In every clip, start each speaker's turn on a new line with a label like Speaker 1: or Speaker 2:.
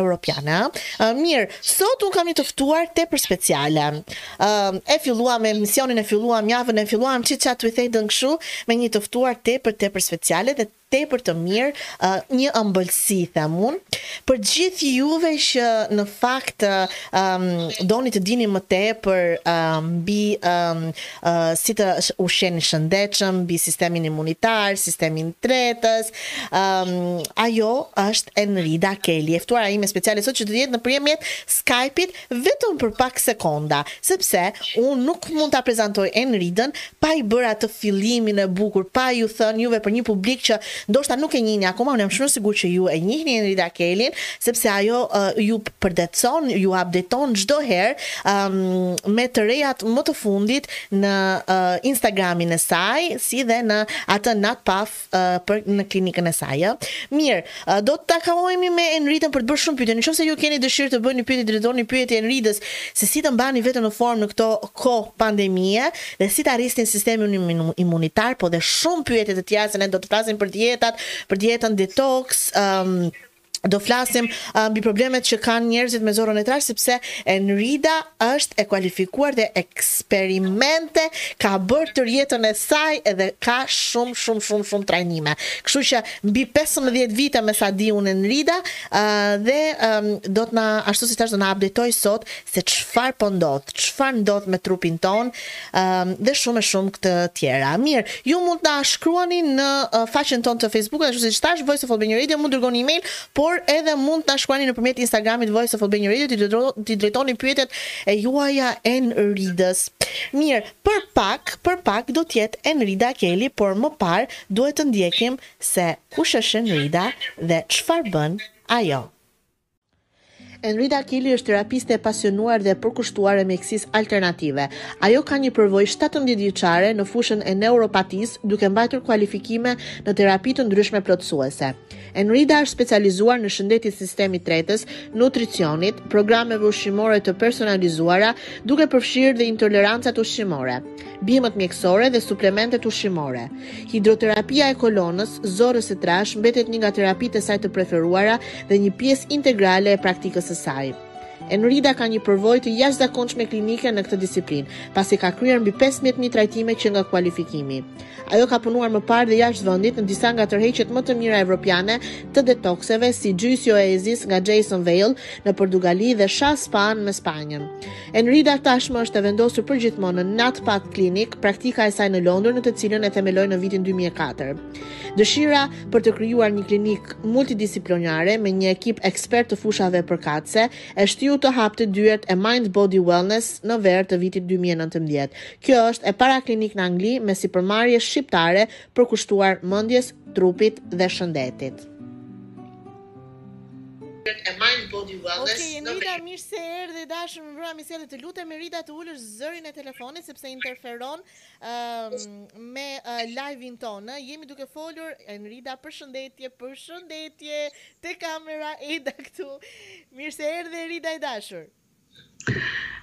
Speaker 1: Europiane a? Mirë, sot unë kam një të ftuar tepër speciale. E filluam me misionin e filluam, javën e filluam si ta them kshu me një të ftuar tepër tepër speciale dhe tepër të mirë, një ëmbëlsi them unë. Për gjithë juve që në fakt doni të dini më tepër mbi si të ushqeheni shëndetshëm, mbi sistemin imunitar, sistemin tretës. Um, ajo është Enrida Kelly, e ftuara ime speciale sot që do të jetë nëpërmjet Skype-it vetëm për pak sekonda, sepse unë nuk mund ta prezantoj Enridën pa i bërë atë fillimin e bukur, pa ju thënë juve për një publik që Ndoshta nuk e njihni akoma, unë jam shumë e sigurt që ju e njihni Enrida Kellyn, sepse ajo ju përdetëson, ju update-on çdo herë me të rejat më të fundit në Instagramin e saj, si dhe në atë Not Puff për në klinikën e saj, ë. Mirë, do të takohemi me Enridën për të bërë shumë pyetje. Në qoftë se ju keni dëshirë të bëni pyetje, t'i drejtoni pyetje Enridës se si të mbani veten në formë në këto kohë pandemie, dhe si ta rrisni sistemin imunitar po dhe shumë pyetje të tjera se ne do të flasim për dietat për dietën detox do flasim mbi problemet që kanë njerëzit me zorrën e trashë sepse Enrida është e kualifikuar dhe eksperimente ka bërë te jeta e saj edhe ka shumë shumë shumë shumë trajnime. Kështu që mbi 15 vite me sa di unë Enrida uh, dhe um, do të na ashtu siç thashë do na updateoj sot se çfarë po ndodh, çfarë ndodh me trupin tonë dhe shumë e shumë të tjera. Mirë, ju mund të na shkruani në faqen tonë të Facebook, ashtu siç thashë, Voice of Albania Radio, mund të dërgoni e-mail, por edhe mund të na shkruani nëpërmjet Instagramit Voice of Albania Radio, t'i drejtoni pyetjet e juaja Enridës. Mirë, për pak, për pak do të jetë Enrida Kelly, por më parë duhet të ndjekim se kush është Enrida dhe çfarë bën ajo. Enrida Kelly është terapiste e pasionuar dhe e përkushtuar e mjekësisë alternative. Ajo ka një përvojë shtatëmbëdhjetë vjeçare në fushën e neuropatisë, duke mbajtur kualifikime në terapi të ndryshme plotësuese. Enrida është specializuar në shëndetin e sistemit tretës, nutricionit, programeve ushqimore të personalizuara, duke përfshirë dhe intolerancat ushqimore. bimët mjekësore dhe suplementet ushqimore. Hidroterapia e kolonës, zorrës së trashë mbetet një nga terapitë e saj të preferuara dhe një pjesë integrale e praktikës së saj. Enrida ka një përvojë të jashtëzakonshme klinike në këtë disiplinë, pasi ka kryer mbi 15000 trajtime që nga kualifikimi. Ajo ka punuar më parë dhe jashtë vendit në disa nga tërheqjet më të mira evropiane të detokseve si Juicy Oasis nga Jason Vale në Portugali dhe Sha Spa në Spanjë. Enrida tashmë është e vendosur përgjithmonë në Natpat Clinic, praktika e saj në Londër, të cilën e themeloi në vitin 2004. Dëshira për të krijuar një klinikë multidisiplinare me një ekip ekspert të fushave përkatëse e shtyu të hapte dyert e Mind Body Wellness në verë të vitit 2019. Kjo është e para klinikë në Angli me sipërmarrëse shqiptare përkushtuar mendjes, trupit dhe shëndetit. e Mind Body Wellness. Okej, okay, Enrida, mirë se erdhe, e dashur, mirëmbrëma. Të lutem Enrida të ulësh zërin e telefonit sepse interferon uh, me uh, live-in tonë. Jemi duke folur Enrida, përshëndetje, përshëndetje te kamera Eda këtu. Mirë se erdhe Enrida e dashur.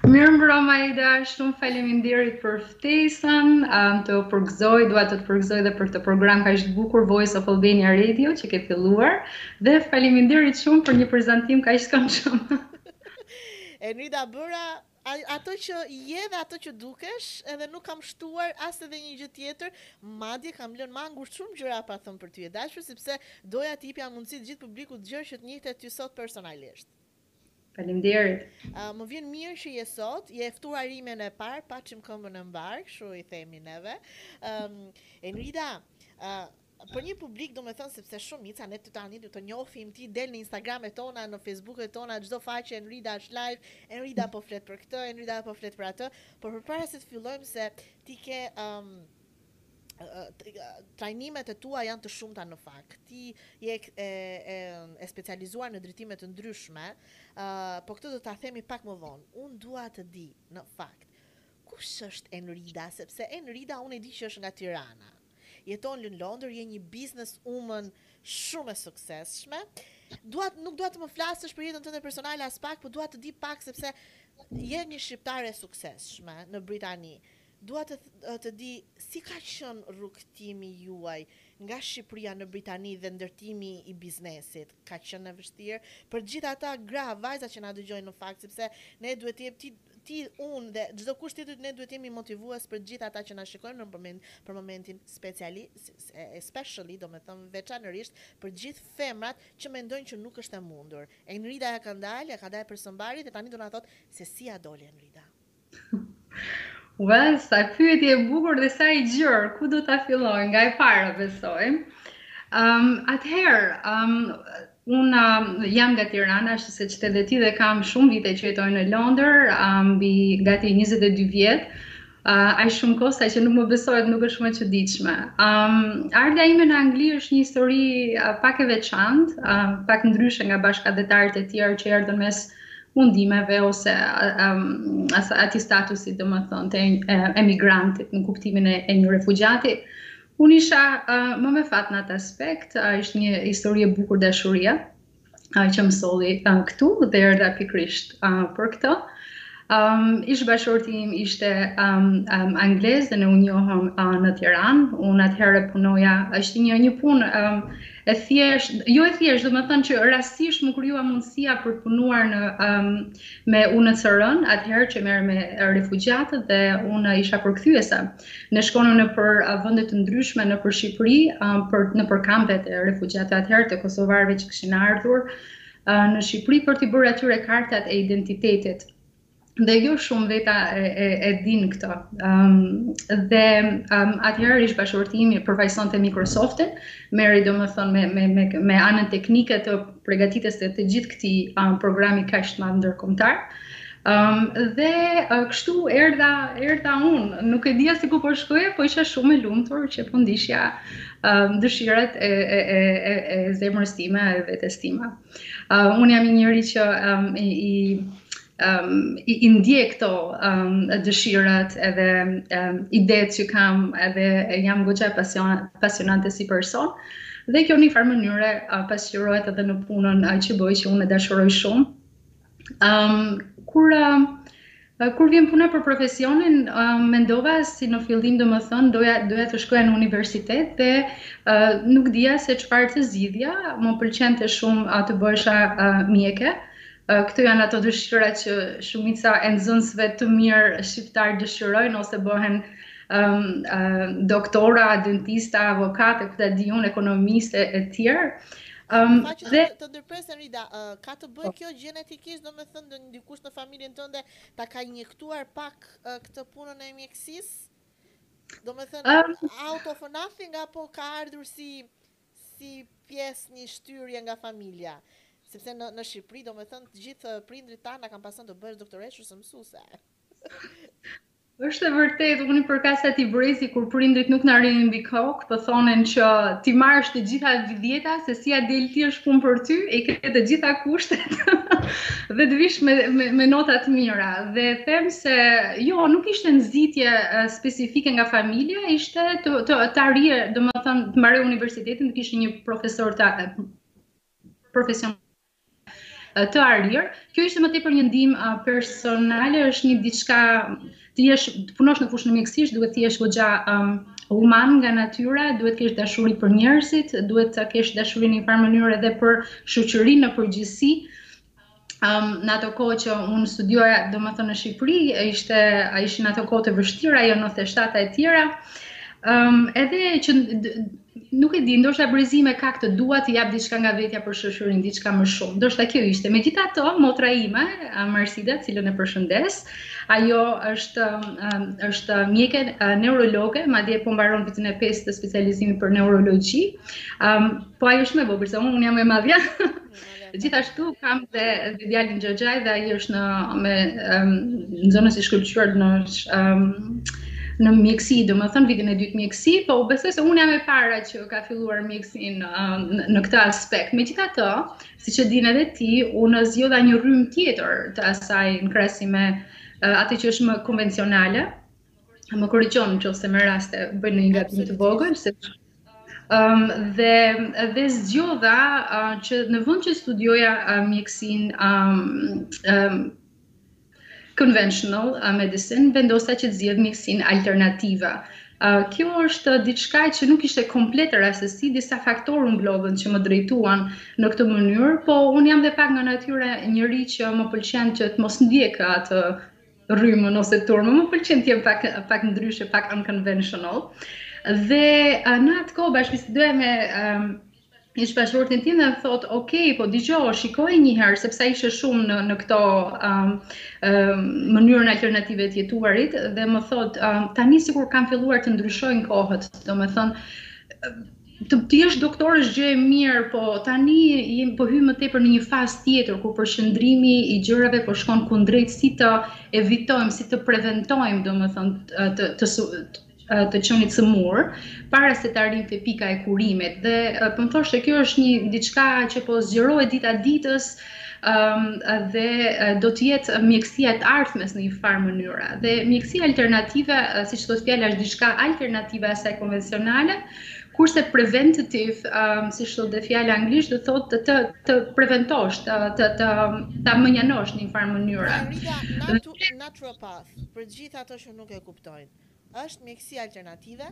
Speaker 2: Mirëmbrëma Eda, shumë faleminderit për ftesën. Um, të përgëzoj, dua të të përgëzoj dhe për këtë program kaq të bukur Voice of Albania Radio që ke filluar dhe faleminderit shumë për një prezantim kaq të
Speaker 1: këndshëm. Enrida bëra ato që je dhe ato që dukesh, edhe nuk kam shtuar as edhe një gjë tjetër, madje kam lënë mangut shumë gjëra pa thënë për ty e dashur sepse doja t'i jepja mundësi gjithë publikut të gjërë që të njihte ty sot personalisht.
Speaker 2: Faleminderit.
Speaker 1: Uh, më vjen mirë që je sot, je e ftuara ime e parë, paçim këmbën e mbarë, kështu i themi neve. Ëm um, Enrida, uh, për një publik domethënë sepse shumica ne tani të njofim ti del në Instagramet tona, në Facebook-et tona, çdo faqe Enrida është live, Enrida po flet për këtë, Enrida po flet për atë, por përpara se të fillojmë se ti ke um, trajnimet e tua janë të shumta në fakt. Ti je e, e, e specializuar në drejtime të ndryshme, uh, po këtë do ta themi pak më vonë. Unë dua të di në fakt kush është Enrida, sepse Enrida unë e di që është nga Tirana. Jeton në Londër, je një business woman shumë e suksesshme. Dua nuk dua të më flasësh për jetën tënde personale aspak, por dua të di pak sepse je një shqiptare e suksesshme në Britani. Uh, Dua të të di si ka qenë rrugëtimi juaj nga Shqipëria në Britani dhe ndërtimi i biznesit. Ka qenë e vështirë për të gjithë ata gra, vajza që na dëgjojnë në fakt, sepse ne duhet të jemi ti, unë dhe çdokush tjetër ne duhet të jemi motivues për të gjithë ata që na shikojnë në moment, për momentin speciali especially domethënë veçanërisht për të gjithë femrat që mendojnë që nuk është e mundur. Enrida ia ka dalë, ia ka dalë për së mbari dhe tani do na thotë se si ia doli Enrida.
Speaker 2: Ua, sa pyetje e bukur dhe sa e gjërë, ku do ta filloj, nga e para besoj. Um, atëherë, um, unë um, jam nga Tirana, ashtu siç the dhe ti dhe kam shumë vite që jetoj në Londër, um, mbi gati 22 vjet, uh, aq shumë kohë saqë nuk më besohet, nuk është më e çuditshme. Ëm um, ardhja ime në Angli është një histori uh, pak e veçantë, uh, pak ndryshe nga bashkatdhetarët e tjerë që erdhën mes uh, mundimeve ose um, as, atij statusit domethënë të emigrantit në kuptimin e, e një refugjati. Unë isha uh, më me fat në atë aspekt, uh, është një histori e bukur dashurie uh, që më solli uh, këtu dhe erdha pikërisht uh, për këto. Um, ish-bashkëshorti im ishte um, um, anglez dhe ne u njohëm uh, në Tiranë, unë atëherë punoja, është një një punë um, E thjesht, jo e thjesht, domethënë që rastësisht m'u krijua mundësia për të punuar në, um, me UNHCR-në, atëherë që merrej me refugjatët dhe unë isha përkthyese. Ne shkonim nëpër vende të ndryshme nëpër Shqipëri, um, për, nëpër kampet e refugjatëve atëherë të kosovarëve që kishin ardhur uh, në Shqipëri për t'i bërë atyre kartat e identitetit. Dhe jo shumë veta e, e, e dinë këto. Um, dhe um, atëherë ish-bashkëshorti im përfaqësonte Microsoftin, merrej domethënë me, me, me, me anën teknike të përgatitjes të të gjithë këtij um, programi kaq të madh ndërkombëtar. Um, dhe uh, kështu erdha, erdha unë, nuk e dija se ku po shkoja, po isha shumë e lumtur që po ndiqja um, dëshirat e, e, e, e, e zemrës time e vetes time. Uh, unë jam një njeri që um, i, i um, i, i ndjek këto um, dëshirat edhe um, idetë që kam edhe jam goxha pasion, pasionante si person dhe kjo një farë mënyre uh, pasqyrohet edhe në punën uh, që bëj që unë e dashuroj shumë Um, kur um, kur vjen puna për profesionin, um, mendova si në fillim domethënë, doja, doja të shkoja në universitet dhe uh, nuk dija se çfarë të zgjidhja, më pëlqente shumë uh, të bëhesha uh, mjeke, uh, këto janë ato dëshira që shumica e nxënësve të mirë shqiptarë dëshirojnë ose bëhen um, uh, doktora, dentista, avokate, ku ta di unë, ekonomiste e tjerë,
Speaker 1: Um, pa që dhe... të ndërpres, Rida, uh, ka të bëjë po. kjo gjenetikisht, domethënë, ndonjë dikush në familjen tënde, ta ka injektuar pak uh, këtë punën e mjekësisë? Domethënë, um, out of nothing, apo ka ardhur si, si pjesë një shtyrje nga familja? Sepse në, në Shqipëri, domethënë, të gjithë prindërit tanë e kanë pasion të bëhesh doktoreshë ose mësuese.
Speaker 2: Është e vërtetë, unë i përkas atij brezi kur prindërit nuk na rrinin mbi kokë, të thonin që t'i marrësh të gjitha dhjeta se si ia del ti është punë për ty, i ke të gjitha kushtet dhe të vish me me, me nota të mira. Dhe them se jo, nuk ishte nxitje specifike nga familja, ishte të të të arrije, domethënë të mbaroje universitetin, të kishe një profesion të profesional të arrirë. Kjo ishte më tepër një ndihmë personale, është një diçka të jesh të punosh në fushën e mjekësisë, duhet të jesh goxha um, human nga natyra, duhet të kesh dashuri për njerëzit, duhet të kesh dashuri në një farë mënyrë edhe për shoqërinë në përgjithësi. Um, në ato kohë që unë studioja, domethënë në Shqipëri, ishte, ishin ato kohë të vështira, jo 97 e tjera, um, edhe që Nuk e di, ndoshta brezi im e ka këtë, dua të jap diçka nga vetja për shoqërinë, diçka më shumë. Ndoshta kjo ishte. Megjithatë, motra ime, Marsida, të cilën e përshëndes, ajo është um, është mjeke uh, neurologe, madje po mbaron vitin e 5 të specializimit për neurologji. Um, po ajo është më e vogël se unë, unë jam e madhja. Gjithashtu kam dhe djalin e xhaxhait dhe ai është një um, nxënës i shkëlqyer në um, në mjekësi, domethënë vitin e dytë mjekësi, po unë besoj se unë jam e para që kam filluar mjekësinë uh, në këtë aspekt. Megjithatë, siç e di edhe ti, unë zgjodha një rrymë tjetër të asaj në krahasim me uh, atë që është më konvencionale, A më korrigjo në qoftë se me raste bëj një gabim të vogël, se um, dhe dhe zgjodha uh, që në vend të studioja uh, mjekësinë um, um, conventional uh, medicine, vendosa që të zgjedh mjekësinë alternative. Uh, kjo është diçka që nuk ishte komplet rastësi, disa faktorë u mblodhën që më drejtuan në këtë mënyrë, po unë jam dhe pak nga natyra njeri që më pëlqen që të mos ndjek atë rrymën ose turmën, më pëlqen të jem pak pak ndryshe, pak unconventional. Dhe në atë kohë bashkëbisedoja me um, ish bashkëshortin tim dhe më thotë, ok, po dëgjo, shikoj një herë, sepse ai ishte shumë në, në këto um, um, mënyrën alternative të jetuarit, dhe më thotë, um, tani sikur kanë filluar të ndryshojnë kohët, domethënë, Të të jesh doktor është gjë e mirë, po tani jemi po hyjmë më tepër në një fazë tjetër ku përqendrimi i gjërave po shkon kundrejt si të evitojmë, si të preventojmë, domethënë të të të qenit sëmurë para se të arrijmë te pika e kurimit dhe po më thoshte kjo është një diçka që po zgjerohet dita ditës um, dhe do të jetë mjekësia e së ardhmes në një farë mënyre dhe mjekësia alternative siç thotë fjala është diçka alternative asaj konvencionale Kurse preventativ, um, siç thotë dhe fjala anglisht, do të thotë të, të, të preventosh, të, të, të, të mënjanosh në një farë mënyre.
Speaker 1: Natu, naturopath, për gjithë ata që nuk e kuptojnë, është mjekësi alternative?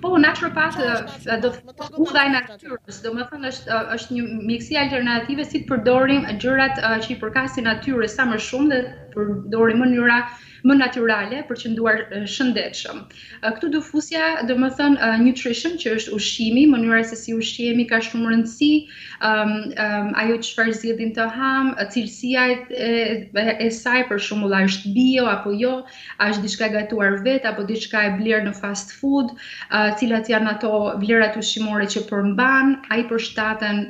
Speaker 2: Po, naturopath, uh, do të thotë udha e natyrës, domethënë është, uh, është një mjekësi alternative si të përdorim gjërat uh, që i përkasin natyrës sa më shumë dhe përdorim mënyra më natyrale për të qëndruar shëndetshëm. Këtu do fusja, domethënë, nutrition, që është ushqimi, mënyra se si ushqehemi ka shumë rëndësi, ajo çfarë zgjedhim të hamë, cilësia e saj për shembull a është bio, apo jo, a është diçka e gatuar vetë, apo diçka e blerë në fast food, cilat janë ato vlerat ushqimore që përmban, a i përshtaten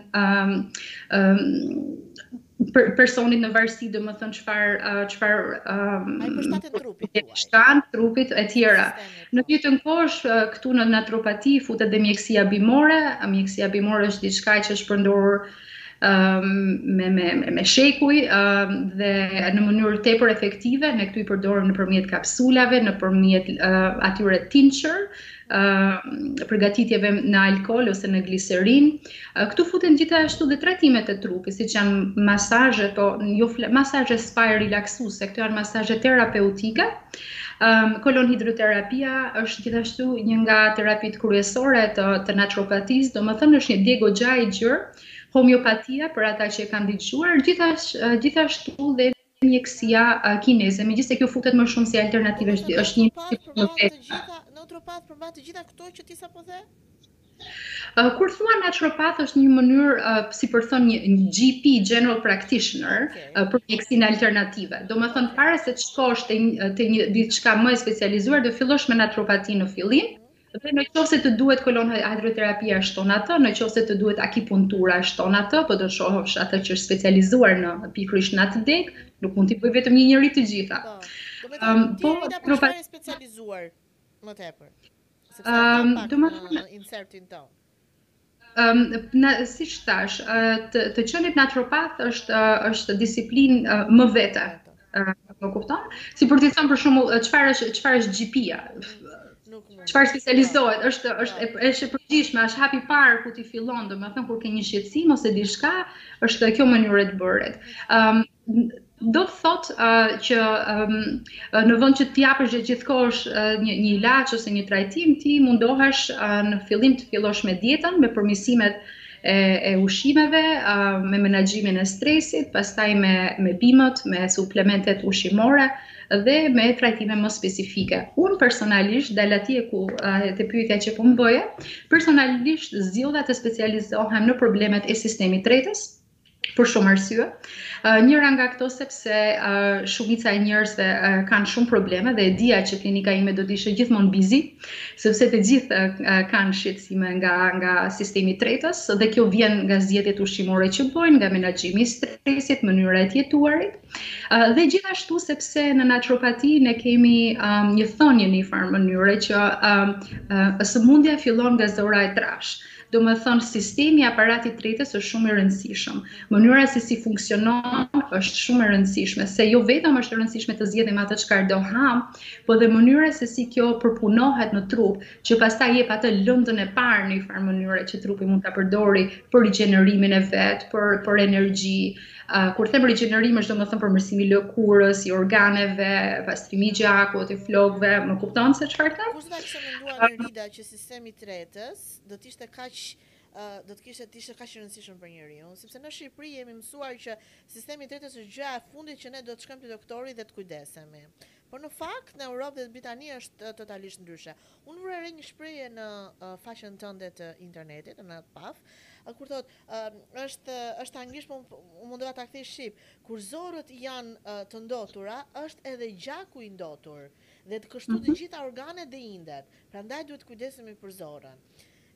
Speaker 2: personit në varësi, domethënë çfarë... çfarë um, a
Speaker 1: i përshtatet
Speaker 2: trupit tuaj. Shtan, trupit e tjera. Në të njëjtën kohë, këtu në naturopati, futet dhe mjekësia bimore, mjekësia bimore është diçka që është përdorur um, me, me, me, me shekuj um, dhe në mënyrë tepër efektive, ne këtu i përdorim nëpërmjet kapsulave, nëpërmjet uh, atyre tincture, përgatitjeve në alkool ose në glicerinë. Këtu futen gjithashtu dhe trajtimet e trupit, siç janë masazhe, po jo masazhe spa e relaksuese, këto janë masazhe terapeutike. Um, kolon hidroterapia është gjithashtu një nga terapitë kryesore të, të naturopatisë, domethënë është një degë goxha e gjerë, homeopatia për ata që e kanë dëgjuar, gjithashtu dhe mjekësia kineze, megjithëse kjo futet më shumë si alternative, është, është
Speaker 1: një një naturopath përmban të gjitha këto që ti sapo the?
Speaker 2: Kur thua naturopath është një mënyrë, uh, si për të thënë, një, një GP, General Practitioner, okay. uh, për mjekësinë alternative. Domethënë, okay. para se të shkosh te, te një diçka më e specializuar, do fillosh me naturopati në fillim, mm -hmm Dhe në qoftë se të duhet kolon hidroterapia shton atë, në qoftë se të duhet akupunktura shton atë, po do shohësh atë që është specializuar në pikërisht në atë degë, nuk mund t'i bëjë vetëm një njeri të gjitha.
Speaker 1: Po. Do të thotë ti po, apo çfarë specializuar më tepër? Sepse um, do të thotë insertin tonë.
Speaker 2: siç thashë, të qenët naturopath është është disiplinë më vete. Më kupton? Si për të thënë për shembull, çfarë është çfarë është GP-ja? Çfarë specializohet? Është është e është e përgjithshme, është hapi i parë ku ti fillon, domethënë kur ke një shqetësim ose diçka, është kjo mënyrë e të bërit. Ëm do të thotë që në vend që të japësh gjithë kohës një një ilaç ose një trajtim, ti mundohesh në fillim të fillosh me dietën, me përmirësimet e, e ushqimeve, me menaxhimin e stresit, pastaj me me bimët, me suplementet ushqimore dhe me trajtime më specifike. Unë personalisht dal atje ku te pyetja që po më bëje, personalisht zgjodha të specializohem në problemet e sistemit tretës, për shumë arsye. Njëra nga këto sepse shumica e njerëzve kanë shumë probleme dhe e dija që klinika ime do të ishte gjithmonë busy, sepse të gjithë kanë shqetësime nga nga sistemi tretës dhe kjo vjen nga zgjedhjet ushqimore që bëjnë, nga menaxhimi i stresit, mënyra e të jetuarit. Dhe gjithashtu sepse në naturopati ne kemi një thënie në një farë mënyre që sëmundja fillon nga zorra e trashë. Domethënë, sistemi i aparatit tretës është shumë i rëndësishëm. Mënyra se si funksionon është shumë e rëndësishme, se jo vetëm është e rëndësishme të zgjedhim atë çfarë do hamë, po dhe mënyra se si kjo përpunohet në trup, që pastaj jep atë lëndën e parë në një farë mënyre që trupi mund ta përdorë për rigjenerimin e vet, për për energji. Uh, kur them rigjenerim është domethënë përmirësimi i lëkurës, i organeve, pastrimi i gjakut, i flokëve, më kupton se çfarë them?
Speaker 1: Kush e kishte menduar Rida që si stemi tretës do të ishte kaq do të kishte të ishte kaq i rëndësishëm për njeriun, sepse në Shqipëri jemi mësuar që sistemi tretës është gjëja e fundit që ne duhet të shkojmë te doktori dhe të kujdesemi. Por në fakt në Europë dhe në Britani është totalisht ndryshe. Unë vura re një shprehje në faqen tënde të internetit, naturopath, kur thotë është është anglisht, po u mundova ta kthej shqip. Kur zorrët janë të ndotura, është edhe gjaku i ndotur. Dhe kështu të gjitha organet dhe indet. Prandaj duhet të kujdesemi për zorrën.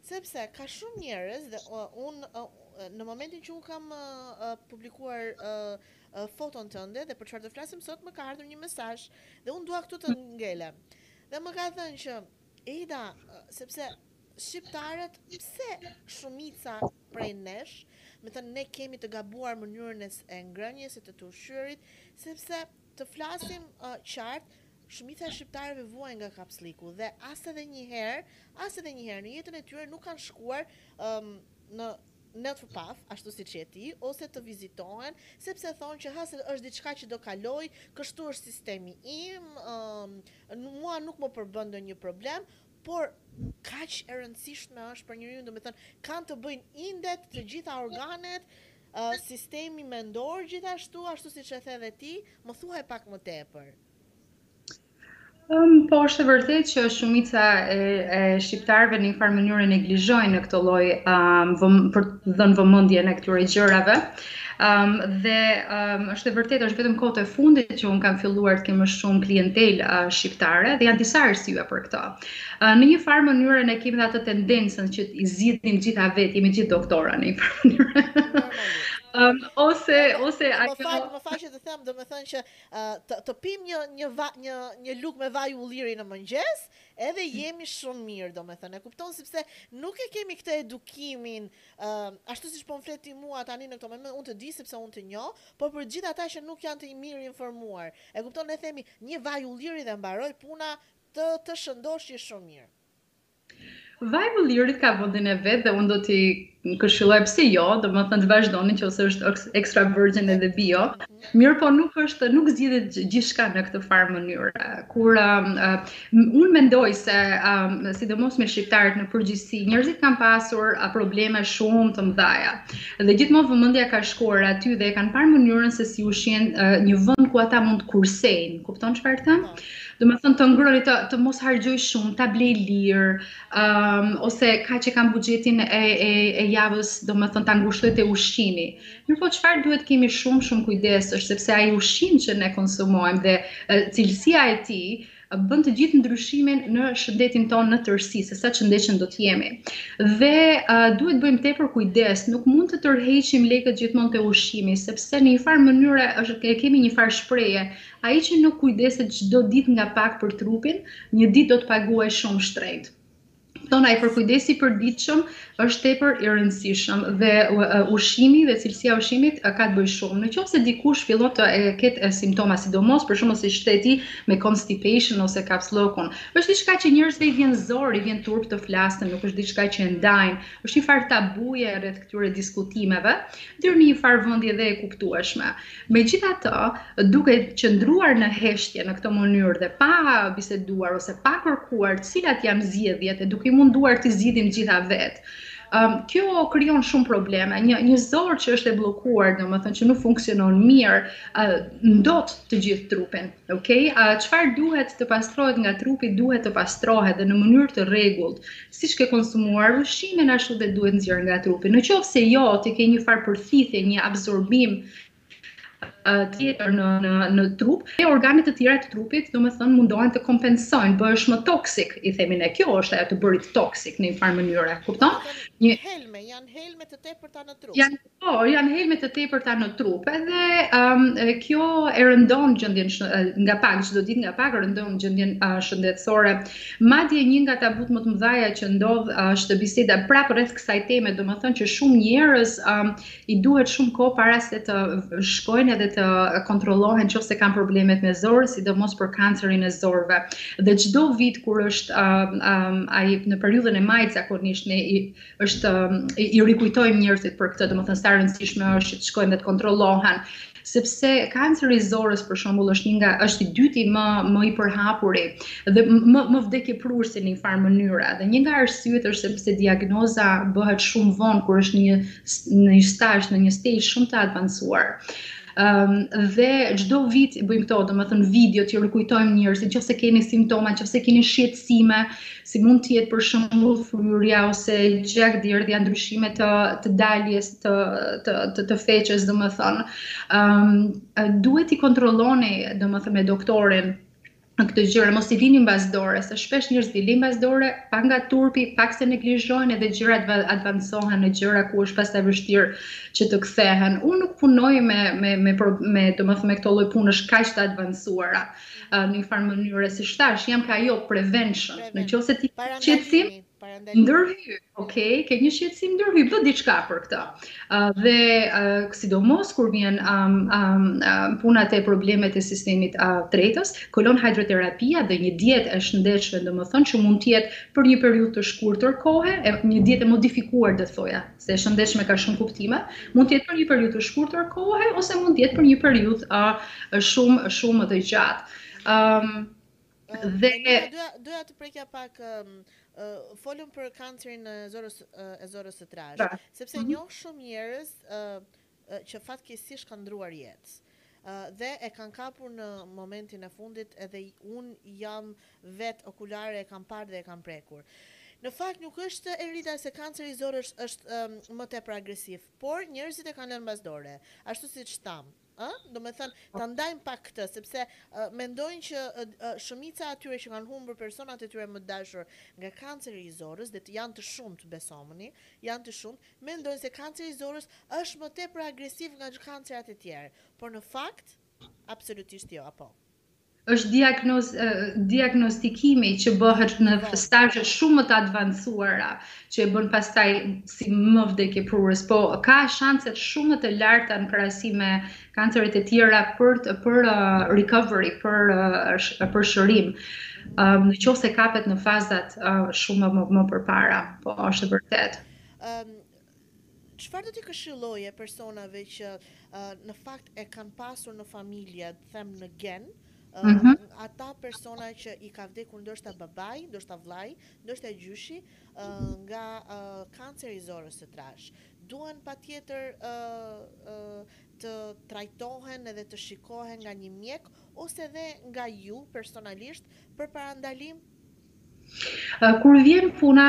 Speaker 1: Sepse ka shumë njerëz dhe unë në momentin që unë kam publikuar foton tënde dhe për çfarë do flasim sot më ka ardhur një mesazh dhe unë dua këtu të ngelem. Dhe më ka thënë që Eda, sepse shqiptarët pse shumica prej nesh, domethënë ne kemi të gabuar mënyrën e ngrënjes e të të ushqyerit, sepse Të flasim qartë, shumica e shqiptarëve vuajnë nga kapslliku dhe as edhe një herë, as edhe një herë në jetën e tyre nuk kanë shkuar në naturopath, ashtu siç je ti, ose të vizitohen, sepse thonë që ha se është diçka që do kalojë, kështu është sistemi im, mua nuk më përbën ndonjë problem, por kaq e rëndësishme është për njeriun, domethënë kanë të bëjnë indet, të gjitha organet, sistemi mendor gjithashtu, ashtu siç e the dhe ti, më thuaj pak më tepër.
Speaker 2: Po është e vërtetë që shumica e, e shqiptarëve në një farë mënyre neglizhojnë këtë lloj um, vëm, për të dhënë vëmendjen këtyre gjërave. Um, dhe um, është e vërtetë është vetëm kohët e fundit që unë kam filluar të kem më shumë klientelë uh, shqiptare dhe janë disa arsye për këtë. Në një farë mënyre ne kemi dhe atë tendencën që i zgjidhim gjitha vetë, jemi gjithë doktora në një farë mënyre. Um, ose ose
Speaker 1: më ajo... fal, më fal që të them, domethënë që uh, të, të pimë një një va, një një lugë me vaj ulliri në mëngjes, edhe mm. jemi shumë mirë, domethënë. E kupton sepse nuk e kemi këtë edukimin, uh, ashtu siç po më flet ti mua tani në këtë moment, unë të di sepse unë të njoh, por për gjithë ata që nuk janë të mirinformuar. E kupton, ne themi një vaj ulliri dhe mbaroi puna Të të shëndosh, je shumë mirë.
Speaker 2: Vaji i ullirit ka vendin e vet dhe unë do t'i këshilloja pse jo, domethënë të vazhdoni në qoftë se është extra virgin edhe bio. Mirëpo nuk është nuk zgjidhet gjithçka në këtë farë mënyre. Kur um, uh, unë mendoj se um, sidomos me shqiptarët në përgjithësi, njerëzit kanë pasur uh, probleme shumë të mëdha. Dhe gjithmonë vëmendja ka shkuar aty dhe e kanë parë mënyrën se si ushqehen uh, një vend ku ata mund të kursejnë. Kupton çfarë them? Po. Domethënë të ngrënit, të, të mos harxhoj shumë, ta blej lirë, um, ose kaq e kam buxhetin e, e, e javës, domethënë ta ngushtoj te ushqimi. Mirëpo çfarë duhet të kemi shumë, shumë kujdes, është sepse ai ushqim që ne konsumojmë dhe cilësia e tij, bën të gjithë ndryshimin në shëndetin tonë në tërësi, se sa të shëndetshëm do të jemi. Dhe uh, duhet të bëjmë tepër kujdes, nuk mund të tërheqim lekët gjithmonë te ushqimi, sepse në një farë mënyre është, kemi një farë shprehje, Ai që nuk kujdeset çdo ditë nga pak për trupin, një ditë do të paguajë shumë shtrenjtë. Domethënë ai përkujdesi i përditshëm është tepër i rëndësishëm dhe ushqimi dhe cilësia e ushqimit ka të bëjë shumë. Në qoftë se dikush fillon të ketë simptoma sidomos për shembull siç the ti me constipation ose kapsllëkun, është diçka që njerëzve i vjen zor, i vjen turp të flasin, nuk është diçka që e ndajnë, është një farë tabuje rreth këtyre diskutimeve, deri në një farë vendi edhe e kuptueshme. Megjithatë, duke qëndruar në heshtje në këtë mënyrë dhe pa biseduar ose pa kërkuar cilat janë zgjidhjet e duke u munduar t'i zgjidhim gjitha vetë, kjo krijon shumë probleme. Një një zorrë që është e bllokuar, domethënë që nuk funksionon mirë, ndot të gjithë trupin. Ok, çfarë duhet të pastrohet nga trupi duhet të pastrohet dhe në mënyrë të rregullt, siç ke konsumuar ushqimin ashtu dhe duhet nxjerrë nga trupi. Në qoftë se jo, ti ke një farë përthithje, një absorbim tjetër në në në trup, e organet e tjera të trupit, domethënë mundohen të kompensojnë, bëhesh më toksik, i themi ne. Kjo është ajo të bërit toksik në një farë mënyre, kupton?
Speaker 1: Një helme, janë helme të tepërta në trup.
Speaker 2: Janë Po, janë helme të tepërta në trup, edhe um, kjo e rëndon gjendjen nga pak çdo ditë nga pak rëndon gjendjen uh, shëndetësore. Madje një nga tabut më të mëdhaja që ndodh është biseda prap rreth kësaj teme, domethënë që shumë njerëz um, i duhet shumë kohë para se të shkojnë edhe të kontrollohen qoftë se kanë problemet me zorrë, sidomos për kancerin e zorrëve. Dhe çdo vit kur është um, um, ai në periudhën e majit zakonisht ne është i rikujtojmë njerëzit për këtë, domethënë sa rëndësishme është që të shkojnë dhe të kontrollohen, sepse kanceri i zorrës për shembull është një nga është i dyti më më i përhapuri dhe më më vdekjeprurësi në një farë mënyre. Dhe një nga arsyet është sepse diagnoza bëhet shumë vonë kur është në një në një stazh, në një stage shumë të advancuar. Um, dhe çdo vit bëjmë këto, domethënë video t'i rikujtojmë njerëzit, qoftë se keni simptoma, qoftë se keni shqetësime, si mund të jetë për shembull fryrja ose gjakderdhja, ndryshime të të daljes të të të, të feçes, domethënë, ëm um, duhet t'i kontrolloni domethënë me doktorin këto gjëra, mos i lini mbas dore, se shpesh njerëzit i lënë mbas dore, pak nga turpi, pak se neglizhojnë edhe gjërat advancohen në gjëra ku është pastaj vështirë që të kthehen. Unë nuk punoj me me me me domethënë me këto lloj punësh kaq të advancuara. në një farë mënyre, siç thashë, jam ke ajo prevention, në qoftë se ti shqetësim, ndërhy, ok, ke një shqetësim ndërhy, bëj diçka për këto. Dhe, sidomos, kur vjen puna te problemet e sistemit tretës, kolon hydrotherapy-a dhe një dietë e shëndetshme, domethënë që mund të jetë për një periudhë të shkurtër kohe, një dietë e modifikuar do thoja, se e shëndetshme ka shumë kuptime, mund të jetë për një periudhë të shkurtër kohe ose mund të jetë për një periudhë uh, shumë shumë më të gjatë. Ëm um,
Speaker 1: dhe doja doja të prekja pak um, uh, folëm për kancerin e zorrës uh, e zorrës së trashë, sepse mm -hmm. njoh shumë njerëz uh, që fatkeqësisht kanë ndrruar jetë dhe e kanë kapur në momentin e fundit edhe unë jam vetë okulare e kam parë dhe e kam prekur. Në fakt nuk është e rritur se kanceri i zorrës është më tepër agresiv, por njerëzit e kanë lënë mbas dore, ashtu siç thamë, ë? Domethënë ta ndajmë pak këtë, sepse mendojnë që shumica e atyre që kanë humbur personat e tyre më të dashur nga kanceri i zorrës dhe janë të shumtë besomëni, janë të shumtë, mendojnë se kanceri i zorrës është më tepër agresiv nga kancerat e tjerë, por në fakt absolutisht jo, apo?
Speaker 2: Është diagnozë, diagnostikimi që bëhet në stazhe shumë më të advancuara, që e bën pastaj si më vdekjeprurës, po ka shanset shumë më të larta në krahasim me kanceret e tjera për për recovery, për për shërim. Në qoftë se kapet në fazat shumë më më përpara, po është e
Speaker 1: vërtetë. Çfarë do t'i këshilloje personave që në fakt e kanë pasur në familje, them në gen, Mhm. ata persona që i ka vdekur ndoshta babai, ndoshta vllai, ndoshta gjyshi nga kanceri i zorrës së trashë. Duan patjetër të trajtohen edhe të shikohen nga një mjek ose edhe nga ju personalisht për parandalim?
Speaker 2: Kur vjen puna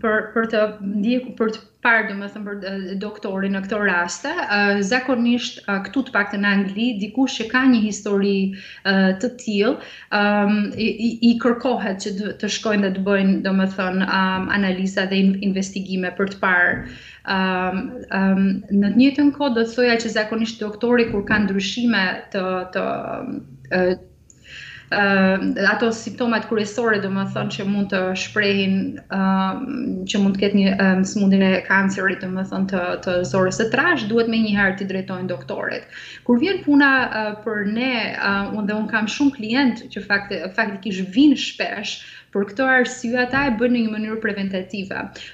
Speaker 2: për për të ndjekur për të parë domethënë për doktori në këto raste, zakonisht këtu të paktën në Angli, dikush që ka një histori të tillë, i, kërkohet që të shkojnë dhe të bëjnë domethënë analiza dhe investigime për të parë Um, um, në të njëjtën kohë do të thoja që zakonisht doktori kur kanë ndryshime të të ato simptomat kryesore domethënë që mund të shprehin që mund të ketë një um, sëmundjen e kancerit domethënë të, të zorrës së trashë duhet menjëherë t'i drejtohen doktorit kur vjen puna uh, për ne uh, unë dhe unë kam shumë klientë që fakti, faktikisht vijnë shpesh për këtë arsye ata e bëjnë në një mënyrë preventative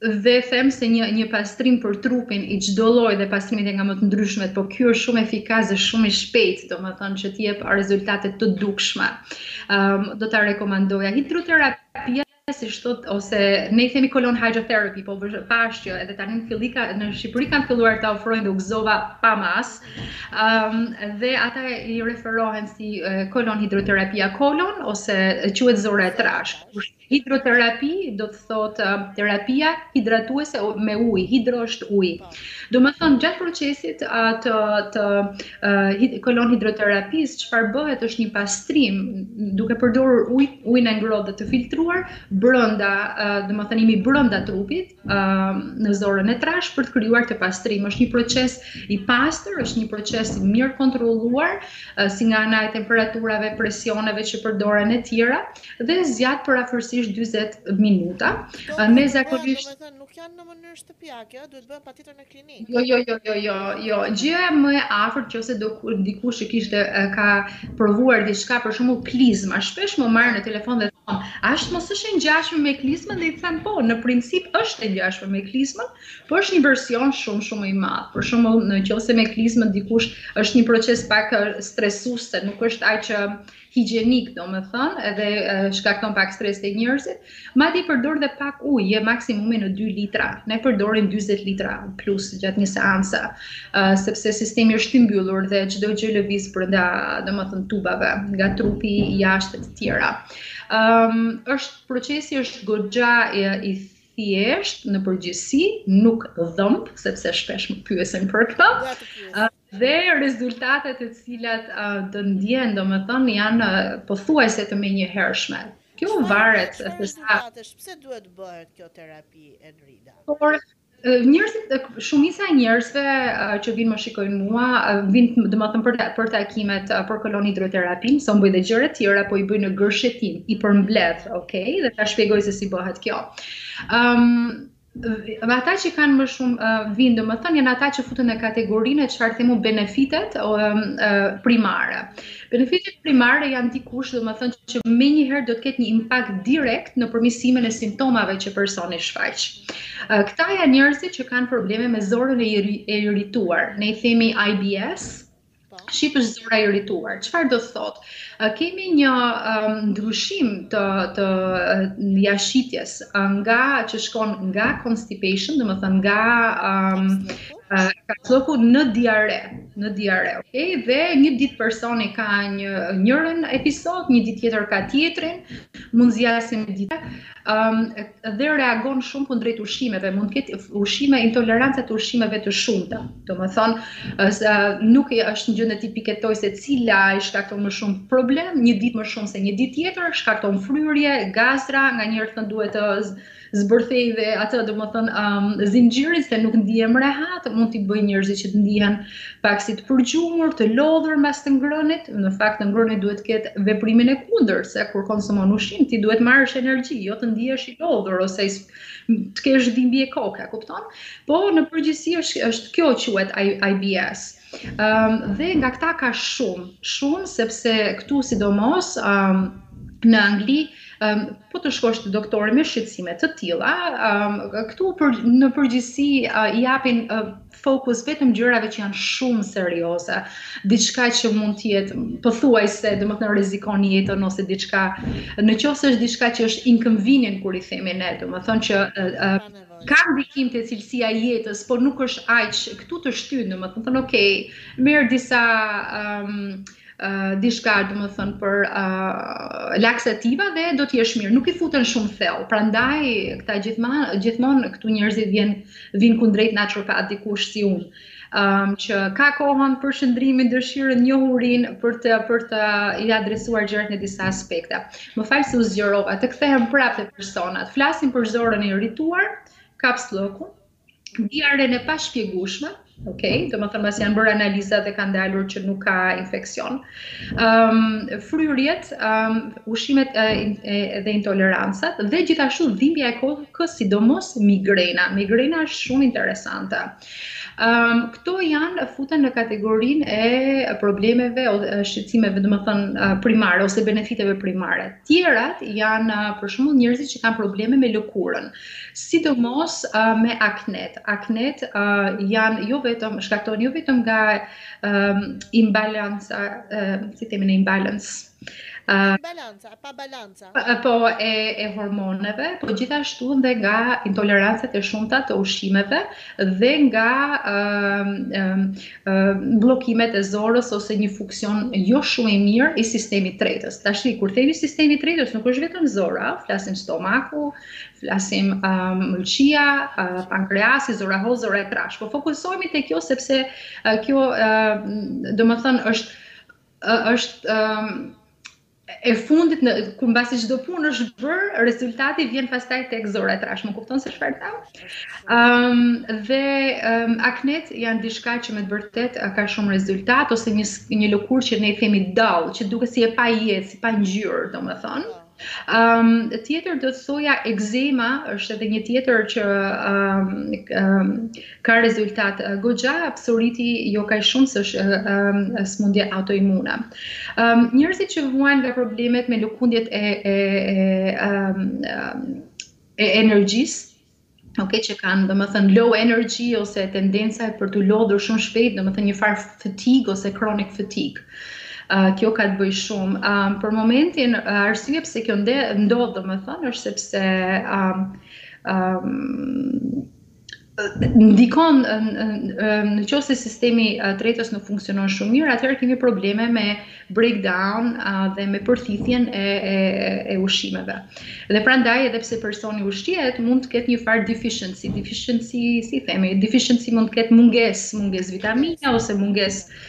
Speaker 2: dhe
Speaker 1: them
Speaker 2: se një një pastrim për trupin i çdo lloj dhe pastrimit e nga më të ndryshmet, po ky është shumë efikas dhe shumë i shpejtë, domethënë që të jep rezultate të dukshme. Um, do ta rekomandoja hidroterapia siç thotë ose ne i themi colon hydrotherapy, po pashë që edhe tani në filli ka në Shqipëri kanë filluar ta ofrojnë dhe u gëzova pa masë. Ëm um, dhe ata i referohen si kolon hidroterapia kolon ose quhet zorra e trashë. Hidroterapi do të thotë terapia hidratuese me ujë, hidro është ujë. Domethënë, gjatë procesit të, të uh, kolon hidroterapisë, çfarë bëhet është një pastrim, duke përdorur ujë, ujin e ngrohtë dhe të filtruar, brënda, uh, domethënë, imi brënda trupit, në zorrën e trashë për të krijuar të pastrim. Është një proces i pastër, është një proces i mirëkontrolluar, si nga ana e temperaturave, presioneve që përdoren e tjera dhe zgjat për afërsisht 40 minuta.
Speaker 1: Po, me po, zakonisht nuk janë në mënyrë shtëpiake, duhet bëhen patjetër në
Speaker 2: Jo, jo, jo, jo, jo, jo. Gjëja më e afërt nëqoftëse dikush që kishte ka provuar diçka për shembull klizma, shpesh më marr në telefon dhe thonë, "A është mos është e ngjashme me klizmën?" dhe i them, "Po, në princip është e ngjashme me klizmën, por është një version shumë shumë më i madh. Për shembull, nëqoftëse me klizmën dikush është një proces pak stresues, nuk është aq higjenik domethënë edhe shkakton pak stres te njerëzit, madje përdor dhe pak ujë, maksimumi në 2 litra. Ne përdorim 40 litra plus gjatë një seance, uh, sepse sistemi është i mbyllur dhe çdo gjë lëviz brenda domethënë tubave, nga trupi jashtë të tjera. Ëm, është procesi është goxha i, i thjeshtë në përgjithësi, nuk dhëmb, sepse shpesh më pyesin për këtë. dhe rezultatet e cilat do të ndihen, domethënë, janë pothuajse të menjëhershme. Kjo varet e
Speaker 1: të sa... Pse duhet të bëhet kjo terapi Enerida?
Speaker 2: Por, njerëzit, shumica e njerëzve që vijnë më shikojnë mua, vijnë domethënë për, për takimet për kolon hidroterapin, se unë bëj dhe gjëra të tjera, po i bëj në gërshetim, i përmbledh, ok, dhe ta shpjegoj se si bëhet kjo. Um, Dhe ata që kanë më shumë vijnë, domethënë janë ata që futën në kategorinë e çfarë themi benefitet primare. Benefitet primare janë dikush domethënë që menjëherë do të ketë një impakt direkt në përmirësimin e simptomave që personi shfaq. Këta janë njerëzit që kanë probleme me zorrën e irrituar, ne i themi IBS, Po. Shqip është zorra e irrituar. Çfarë do të thotë? Kemi një um, ndryshim të të jashtëqitjes nga që shkon nga constipation, domethënë nga um, kapsllëku në diare, në diare, ok? Dhe një ditë personi ka një njërën episod, një ditë tjetër ka tjetrin, mund zgjasin ditë. dhe reagon shumë kundrejt ushqimeve, mund të ketë ushqime intoleranca të ushqimeve të shumta. Domethënë, nuk është në gjendje të piketojë se cila i shkakton më shumë problem, një ditë më shumë se një ditë tjetër, shkakton fryrje, gazra, nganjëherë thonë duhet të zbërthej dhe atë domethënë um, zinxhirin se nuk ndihem rehat, mund t'i bëj njerëzit që të ndihen Pak si të përgjumur, të lodhur mbas të ngrënit, në fakt të ngrënit duhet të ketë veprimin e kundërt, se kur konsumon ushqim ti duhet marrësh energji, jo të ndihesh i lodhur ose të kesh dhimbje koke, kupton? Po në përgjithësi është është kjo quhet IBS. Ëm ehm, dhe nga këta ka shumë, shumë sepse këtu sidomos ëm ehm, në Angli um, po të shkosh te doktori me shqetësime të tilla, um, këtu për, në përgjithësi uh, i japin uh, fokus vetëm gjërave që janë shumë serioze, diçka që mund të jetë pothuajse, domethënë rrezikon jetën ose diçka, në qoftë se është diçka që është inconvenient kur i themi ne, domethënë që ka ndikim te cilësia e jetës, por nuk është aq këtu të shtyn, domethënë thonë ok, merr disa um, diçka, domethënë, për laksativa dhe do t'jesh mirë. Nuk i futen shumë thellë, prandaj këta gjithmonë këtu njerëzit vjen vinë kundrejt naturopat dikush si unë, që ka kohën për qëndrimin, dëshirën, njohurinë për të, për të i adresuar gjërët në disa aspekta. Më fal se u zgjerova, të kthehem prapë te personat. Flasim për zorrën e irrituar, kapsllëku, diarrenë e pashpjegueshme, ok, domethënë pasi janë bërë analizat dhe kanë dalur që nuk ka infeksion. Um, fryrjet, um, ushqimet e, e, dhe intolerancat, dhe gjithashtu dhimbja e kokës, sidomos migrena. Migrena është shumë interesante. Um, këto janë futen në kategorinë e problemeve o shqetësimeve, domethënë primare, ose benefiteve primare. Tjerat janë për shembull njerëzit që kanë probleme me lëkurën. sidomos me aknet. Aknet janë jo vetëm shkaktohen jo vetëm nga imbalanca, si themi ne imbalance.
Speaker 1: Imbalanca, pa balanca.
Speaker 2: Po e e hormoneve, po gjithashtu dhe nga intolerancat e shumta të ushqimeve dhe nga bllokimet e zorrës ose një funksion jo shumë i mirë i sistemit tretës. Tash kur themi sistemi tretës nuk është vetëm zorra, flasim stomaku, flasim uh, mëlçia, uh, pankreasi, zorra e hollë, zorra e trashë. Po fokusohemi te kjo sepse uh, kjo uh, domethënë është uh, është um, e fundit në ku mbasi çdo punë është bërë, rezultati vjen pastaj tek zorra e trashë. Më kupton se çfarë them? Ëm um, dhe um, aknet janë diçka që me të vërtetë ka shumë rezultat ose një një lëkurë që ne themi dull, që duket si e pa jetë, si pa ngjyrë, domethënë. Um, tjetër do të thoja ekzema është edhe një tjetër që um, um, ka rezultat uh, goxha psoriazi jo kaq shumë se është um, sëmundje autoimune. Um, njerëzit që vuajnë nga problemet me lëkundjet e e e, um, e energjisë ok, që kanë, domethënë, low energy ose tendenca e për t'u lodhur shumë shpejt, domethënë, një farë fatigue ose chronic fatigue. Kjo ka të bëjë shumë. Për momentin, arsyeja pse kjo ndodh, domethënë, është sepse ndikon në qoftë se sistemi tretës nuk funksionon shumë mirë, atëherë kemi probleme me breakdown dhe me përthithjen e, e, e ushqimeve. Dhe prandaj edhe pse personi ushqehet, mund të ketë një farë deficiency, deficiency si themi, deficiency mund të ketë mungesë, mungesë vitamine ose mungesë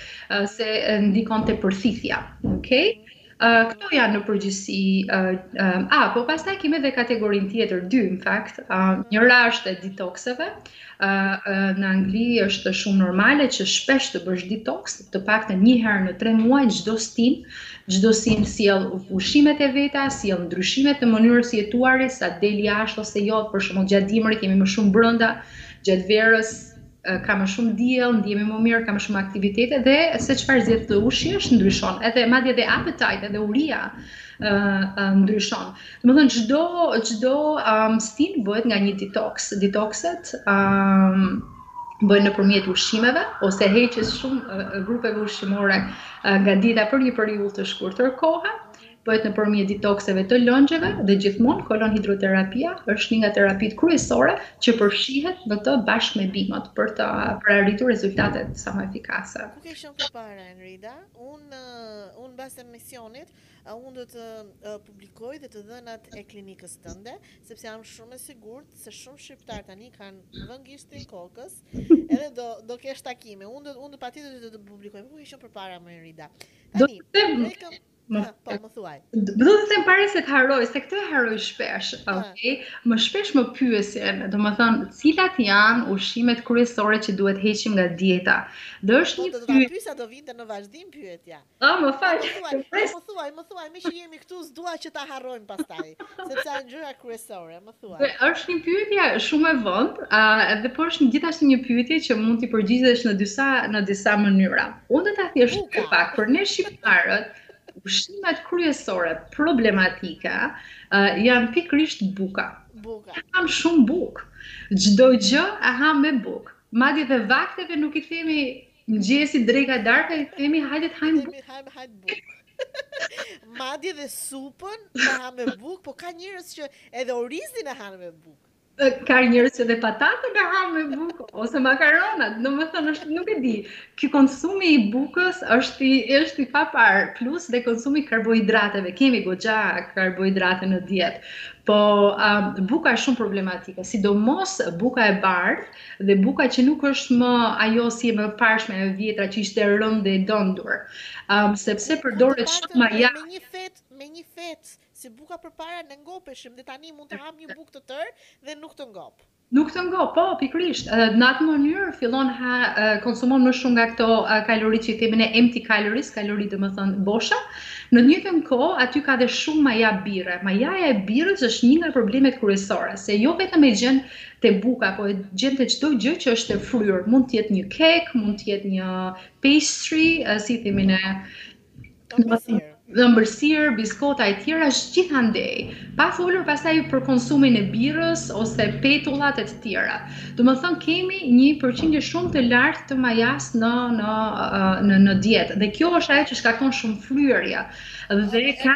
Speaker 2: se ndikon te përthithja. Okay? Uh, këto janë në përgjithësi uh, uh, a po pastaj kemi edhe kategorinë tjetër dy në fakt uh, njëra është e detokseve uh, në Angli është shumë normale që shpesh të bësh detox, të paktën një herë në 3 muaj çdo stinë, çdo stinë sjell ushqimet e veta, sjell ndryshime të mënyrës së jetuarit, sa del jashtë ose jo, për shembull gjatë dimrit jemi më shumë brenda, gjatë verës ka më shumë diell, ndihemi më mirë, ka më shumë aktivitete dhe se çfarë zgjedh të ushqehesh ndryshon, edhe madje edhe appetite, edhe uria ë ndryshon. Domethënë çdo çdo um, stinë bëhet nga një detox. Detoxet um, bëhen nëpërmjet ushqimeve ose heqjes shumë grupeve ushqimore nga dieta për një periudhë të shkurtër kohe bëhet nëpërmjet detoxeve të lëngjeve dhe gjithmonë kolon hidroterapia është një nga terapitë kryesore që përfshihet në të bashkë me bimët për të përarritur rezultatet sa më efikase.
Speaker 1: Ku ke shumë përpara Enrida, unë unë mbas emisionit Unë do të publikoj dhe të dhënat e klinikës tënde, sepse jam shumë e sigurt se shumë shqiptarë tani kanë vënë gishtin kokës, edhe do do kesh takime. Unë do unë patjetër do të publikoj, ku ke shumë përpara Enrida.
Speaker 2: Tani, do të them
Speaker 1: Më, po, më thuaj.
Speaker 2: Do të them para se të harroj, se këtë e harroj shpesh, okay? Më shpesh më pyesin, domethënë, cilat janë ushqimet kryesore që duhet të heqim nga dieta.
Speaker 1: Dhe është po, një pyet... Do të ta pyesja, do vinte në vazhdim pyetja.
Speaker 2: Ah, më fal.
Speaker 1: Më thuaj, më thuaj, më thuaj, meqë jemi këtu, s'dua që ta harrojmë pastaj, sepse janë gjëra kryesore, më thuaj.
Speaker 2: Dhe është një pyetje shumë me vend, edhe por është një gjithashtu një pyetje që mund t'i përgjigjesh në disa në disa mënyra. Unë do ta thjeshtoj pak për ne shqiptarët, ushqimet kryesore problematike uh, janë pikërisht buka.
Speaker 1: Buka.
Speaker 2: E hamë shumë bukë. Çdo gjë e hamë me bukë. Madje dhe vakteve nuk i themi Mëngjesi dreka darka i themi hajde të hajmë bukë.
Speaker 1: Hajmë hajmë bukë. Madje dhe supën e hanë me bukë, po ka njerëz që edhe orizin e hanë me bukë.
Speaker 2: Ka njerëz që dhe patatën e hanë me bukë ose makaronat, domethënë është nuk e di. Ky konsumi i bukës është i është i paparë, plus dhe konsumi i karbohidrateve. Kemi goxha karbohidrate në dietë. Po buka është shumë problematike, sidomos buka e bardhë, Dhe buka që nuk është më ajo si e mëparshmja e vjetra që ishte e rëndë dhe e dëndur. Ëm sepse përdoret shumë
Speaker 1: maja. Me një fetë, me një fetë, se buka përpara ne ngopeshim dhe tani mund të hamë një bukë të tërë dhe nuk të ngop.
Speaker 2: Nuk të ngop, po, pikërisht. Në atë mënyrë fillon ha konsumon më shumë nga këto kaloritë që i themi ne empty calories, kalori domethënë boshe. Në të njëjtën kohë aty ka dhe shumë maja birre. Majaja e birrës është një nga problemet kryesore, se jo vetëm e gjen te buka po e gjen te çdo gjë që është e fryrë. Mund të jetë një kek, mund të jetë një pastry, si
Speaker 1: themi
Speaker 2: ne. Ëmbëlsirë, biskota e tjera është gjithandej. Pa folur pastaj për konsumin e birrës ose petullat e të tjera. Domethënë kemi një përqindje shumë të lartë të majas në në në në dietë dhe kjo është ajo që shkakton shumë fryrje. Dhe ka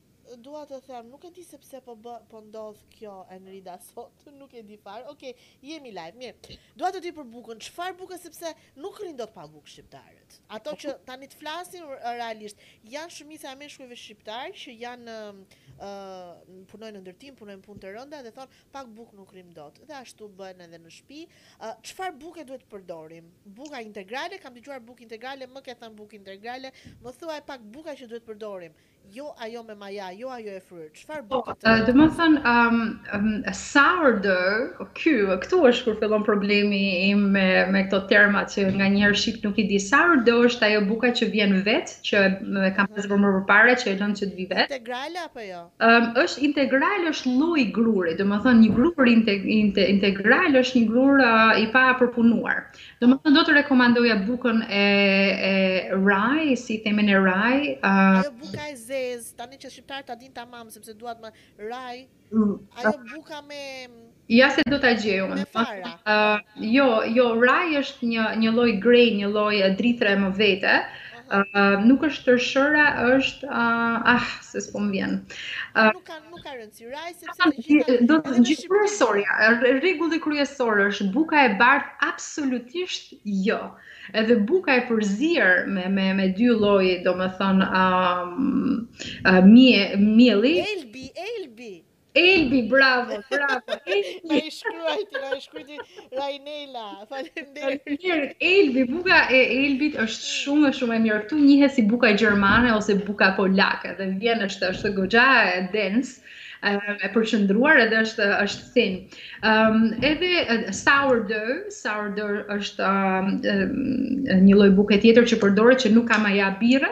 Speaker 1: Dua të them, nuk e di se pse po bë, po ndodh kjo Enrida sot, nuk e di fare. Ok, jemi live, mirë. Dua të dimë për bukën, çfarë buke sepse nuk rrinë dot pa bukë shqiptarët. Ato që tani të flasim realisht, janë shumica e meshkujve shqiptarë që janë punojnë në ndërtim, punojnë punë të rënda dhe thonë pa bukë nuk rrimë dot. Dhe ashtu bëhen edhe në shtëpi. Çfarë buke duhet të përdorim? Buka integrale, kam dëgjuar bukë integrale, më ke thënë bukë integrale, më thuaj pak buka që duhet të përdorim. Jo ajo me maja, jo ajo e fryrë. Çfarë
Speaker 2: bën këtë? Domethënë, ëm sourdough, ky, këtu është kur fillon problemi im me me këto terma që nga një herë shqip nuk i di. Sourdough është ajo buka që vjen vet, që e kam pasur më përpara që e lënë që të vi vet.
Speaker 1: Integrale apo jo?
Speaker 2: Ëm është integral, është lloj gruri, domethënë një grur integral është një grur i papërpunuar. Domethënë do të rekomandoja bukën e e rye, si themi ne rye.
Speaker 1: Uh... Ajo buka e zezë, tani që shqiptarët ta dinë tamam sepse thuhet rye. Mm. Ajo buka me
Speaker 2: Ja se do ta gjej unë. Uh, jo, jo, rye është një një lloj grain, një lloj drithëre më vete. Uh, nuk është tërshëra, është uh, ah, se s'po më vjen.
Speaker 1: Uh, nuk ka nuk ka Si rye sepse të gjitha
Speaker 2: do të gjithë kryesorja, rregulli kryesor është buka e bardhë absolutisht jo. Edhe buka e përzier me me me dy lloje, domethënë ë uh, mie mieli.
Speaker 1: Elbi, Elbi.
Speaker 2: Elbi, bravo, bravo. Elbi.
Speaker 1: Na i shkruajti, na i shkruajti Rainela, faleminderit. Faleminderit.
Speaker 2: Elbi, buka e elbit është mm. shumë shumë e mirë. Këtu njihet si buka gjermane ose buka polake dhe vjen është është goxha e dense e përqendruar edhe është është thin. Ëm um, edhe sourdough, sourdough është um, një lloj buke tjetër që përdoret që nuk ka maja birre.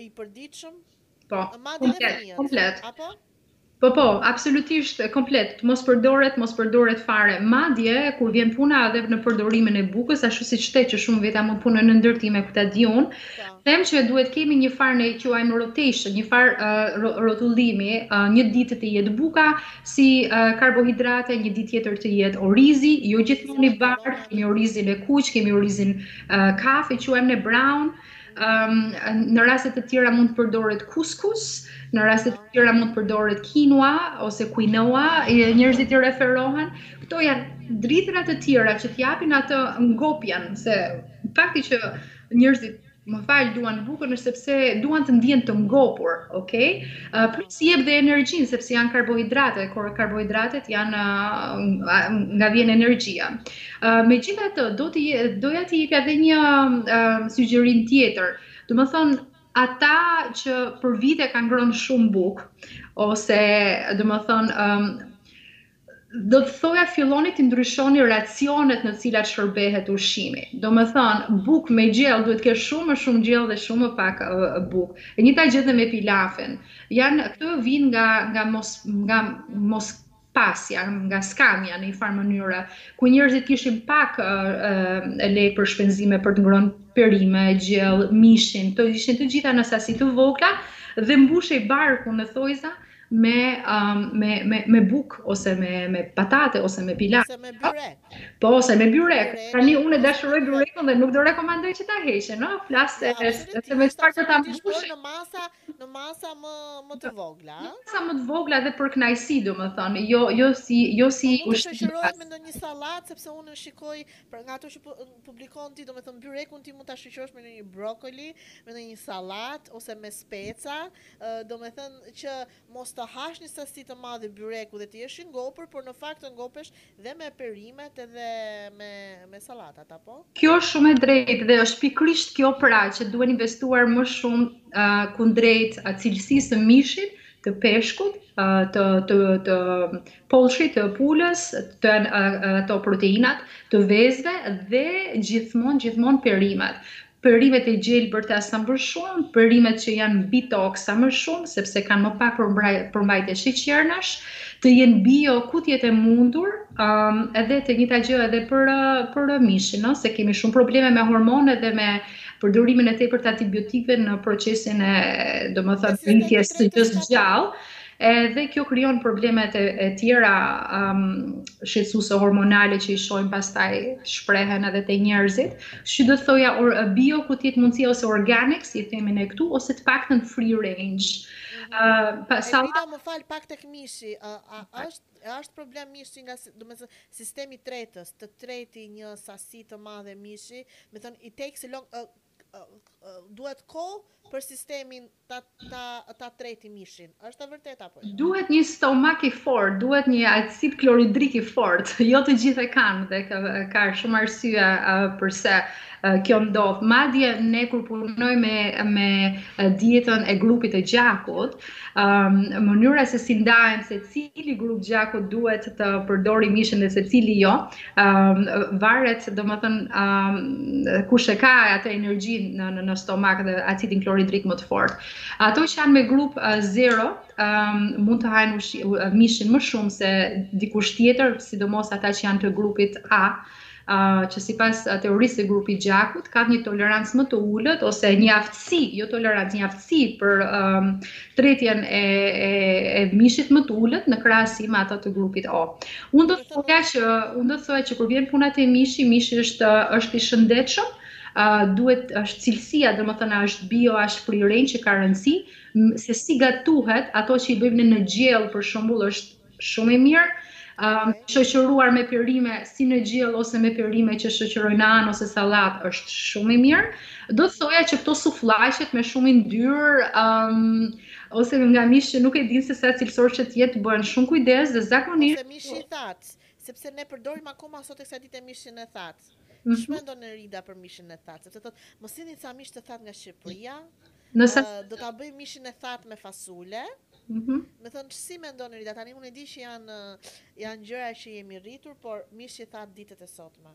Speaker 1: i përditshëm?
Speaker 2: Po, komplet, komplet. Apo? Po po, absolutisht komplet, të mos përdoret, mos përdoret fare. Madje kur vjen puna edhe në përdorimin e bukës, ashtu siç the që shumë veta më punë në ndërtim e ku ta di unë, po. them që duhet kemi një farë ne quajmë rotation, një farë uh, rrotullimi, uh, një ditë të jetë buka si uh, karbohidrate, një ditë tjetër të jetë orizi, jo gjithmonë i bardhë, kemi orizin e kuq, kemi orizin uh, kafe, quajmë ne brown, uh, në raste të tjera mund të përdoret kuskus, në raste të tjera mund të përdoret kinoa ose kuinoa, njerëzit i referohen. Këto janë drithëra të tjera që të japin atë ngopjen se fakti që njerëzit më fal duan bukën është sepse duan të ndihen të ngopur, ok? Plus jep dhe energjinë, sepse janë karbohidrate, karbohidratet janë nga vjen energjia. Megjithatë, do të doja të jepja edhe një sugjerim tjetër. Domethënë, ata që për vite kanë ngrënë shumë bukë ose domethënë um, do të thoja filloni të ndryshoni racionet në të cilat shërbehet ushqimi. Domethënë, bukë me gjellë duhet të ketë shumë më shumë gjellë dhe shumë më pak uh, bukë. E njëjta gjë edhe me pilafin. Janë, këto vijnë nga, nga, mos, nga mos pasja, nga skamja në një farë mënyre, ku njerëzit kishin pak lekë për shpenzime për të ngrënë perime, gjellë, mishin, të ishin të gjitha në sasi të vogla dhe mbushej barku në thonjëza me me me me bukë ose me me patate ose me pilaf.
Speaker 1: Ose me byrek.
Speaker 2: Po, ose me byrek. Tani unë e dashuroj byrekun dhe nuk do rekomandoj që ta heqin, no? Flas se se me çfarë të ta mbushë
Speaker 1: në masa Në masa më më të vogla.
Speaker 2: Në masa më të vogla dhe për kënaqësi, domethënë, jo jo si jo si
Speaker 1: ushqim. Mund të shoqërohet me ndonjë sallatë, sepse unë shikoj nga ato që po, publikon ti, domethënë byrekun ti mund ta shoqërosh me ndonjë brokoli, me ndonjë sallatë ose me speca, domethënë që mos të hash një sasi të madhe byreku dhe të jesh i ngopur, por në fakt të ngopesh Dhe me perimet edhe me me sallatat apo?
Speaker 2: Kjo është shumë e drejtë dhe është pikërisht kjo pra që duhen investuar më shumë kundrejt cilësisë të mishit, të peshkut, të të të polshit, të pulës, të ato proteinat, të vezëve dhe gjithmonë gjithmonë perimet. Perimet e gjelbërta sa më shumë, perimet që janë mbi tokë sa më shumë, sepse kanë më pak përmbajtje sheqernash, të jenë bio ku të jetë e mundur, edhe e njëjta gjë edhe për për mishin, ëh, se kemi shumë probleme me hormone dhe me përdorimin e tepërt të antibiotikëve në procesin e, domethënë, rritjes së gjësë së gjallë. Edhe kjo krijon problemet e tjera shqetësuese hormonale që i shohim pastaj shprehen edhe te njerëzit. Kështu do thoja or, bio ku të jetë mundësia ose organic, si themi ne këtu, ose të paktën free range.
Speaker 1: Uh, pa, sa... Vida, më fal pak tek mishi, uh, a është a është problem mishi nga domethënë sistemi tretës, të tretë një sasi të madhe mishi, domethënë it takes long uh, Duhet kohë për sistemin ta ta treti mishin. Është e vërtetë apo jo?
Speaker 2: Duhet një stomak i fortë, duhet një acid kloridrik i fortë. Jo të gjithë e kanë dhe ka, ka shumë arsye uh, përse uh, kjo ndodh. Madje ne kur punojmë me me dietën e grupit të gjakut, um, mënyra se si ndahen se cili grup gjaku duhet të përdori mishin dhe se cili jo, varet, domethënë, kush e ka atë energjinë në, në, në stomak dhe acidin kloridrik më të fort. Ato që janë me grup uh, zero, um, mund të hanë ushi, uh, mishin më shumë se dikush tjetër, sidomos ata që janë të grupit A, Uh, që sipas uh, teorisë së grupit të gjakut, ka një tolerancë më të ulët, ose një aftësi, jo tolerancë, një aftësi për um, tretjen e e mishit më të ulët në krahasim me ata të grupit O. Unë do të thoja që unë do të thoja që kur vjen puna te mishi, mishi është është i shëndetshëm, duhet është cilësia, domethënë është bio, është free range që ka rëndësi, se si gatuhet, ato që i bëjmë në gjellë për shembull është Shumë i mirë. Um, shoqëruar me perime si në gjellë ose me perime që shoqërojnë anë ose sallatë është shumë i mirë. Do të thoja që këto sufllaqet me shumë yndyrë um, ose nga mish që nuk e din se sa cilësor që duhet të bëhet shumë kujdes dhe zakonisht
Speaker 1: ose mishi i thatë, sepse ne përdorim akoma sot e kësaj dite mishin e thatë. Mm -hmm. Ç'mendon Rida për mishin e thatë, sepse thotë, më sillni ca mish të thatë nga Shqipëria, Se do ta bëj mishin e thatë me fasule. Mhm. Më thonë që si mendon Nerida, tani unë e di që janë, janë gjëra që jemi rritur, por mishi i thatë ditët e sotme.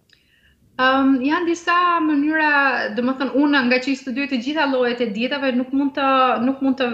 Speaker 2: Um, janë disa mënyra, domethënë, unë ngaqë i studioj të gjitha llojet e dietave, nuk mund të, nuk mund të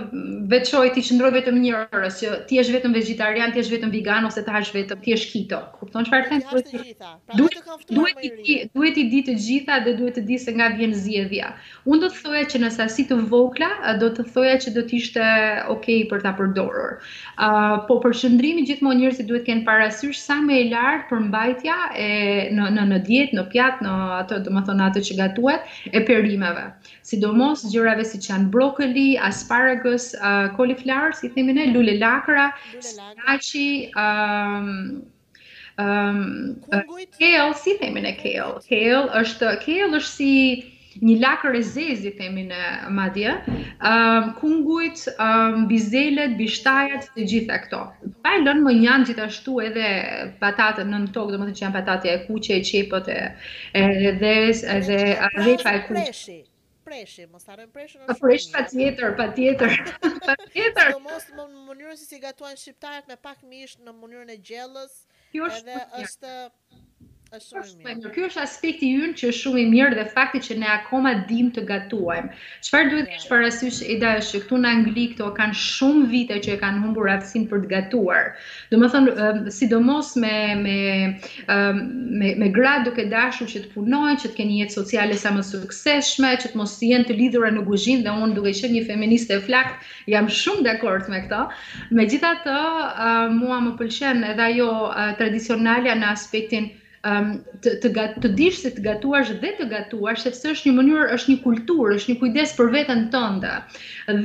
Speaker 2: veçoj t'i qëndroj vetëm njërës, që të jesh vetëm vegjetarian, të jesh vetëm vegan, ose të hash vetëm, të jesh keto. Kupton çfarë them?
Speaker 1: Duhet të gjitha. Pra duhet,
Speaker 2: duhet, duhet, duhet, duhet t'i di të gjitha dhe duhet të di se nga vjen zgjedhja. Unë do të thoja që në sasi të vogla do të thoja që do të ishte ok për ta përdorur. Uh, po përqendrimi gjithmonë njerëzit duhet të kenë parasysh sa më e lartë përmbajtja e në në në dietë, në pjatë, në atë domethënë atë që gatuhet e perimeve. Sidomos gjërave siç janë brokoli, asparagus, uh, cauliflower, si themi ne, lulelakra, spinaqi, ë uh, Kungujt? Kale, si i themi ne kale? Kale është, kale është si një lakër e zezë, i themi ne madje, um, kungujt, um, bizelet, bishtajat, të gjitha këto. Pa i lënë mënjanë gjithashtu edhe patatet nën tokë, domethënë që janë patatja e kuqe, e qepët, e, e dhe, dhe rrepa e kuqe.
Speaker 1: Preshi, mos harrojmë preshin
Speaker 2: është shumë i mirë. Presh patjetër, patjetër.
Speaker 1: Patjetër. Sidomos në mënyrën se si e gatuajnë shqiptarët me pak mish në mënyrën e gjellës. Kjo është edhe është është shumë i mirë.
Speaker 2: Ky është aspekti ynë që është shumë i mirë dhe fakti që ne akoma dim të gatuajmë. Çfarë duhet të kesh parasysh ideja është që këtu në Angli këto kanë shumë vite që e kanë humbur aftësinë për të gatuar. Domethënë, sidomos me, me, me, me gratë duke dashur që të punojnë, që të kenë jetë sociale sa më suksesshme, që të mos jenë të lidhura në guzhinë, dhe unë duke qenë një feministe e flaktë, jam shumë dakord me këto. Megjithatë, mua më pëlqen edhe ajo tradicionalja në aspektin të të gat, të dish si të gatuash dhe të gatuash sepse është një mënyrë është një kulturë është një kujdes për veten tënde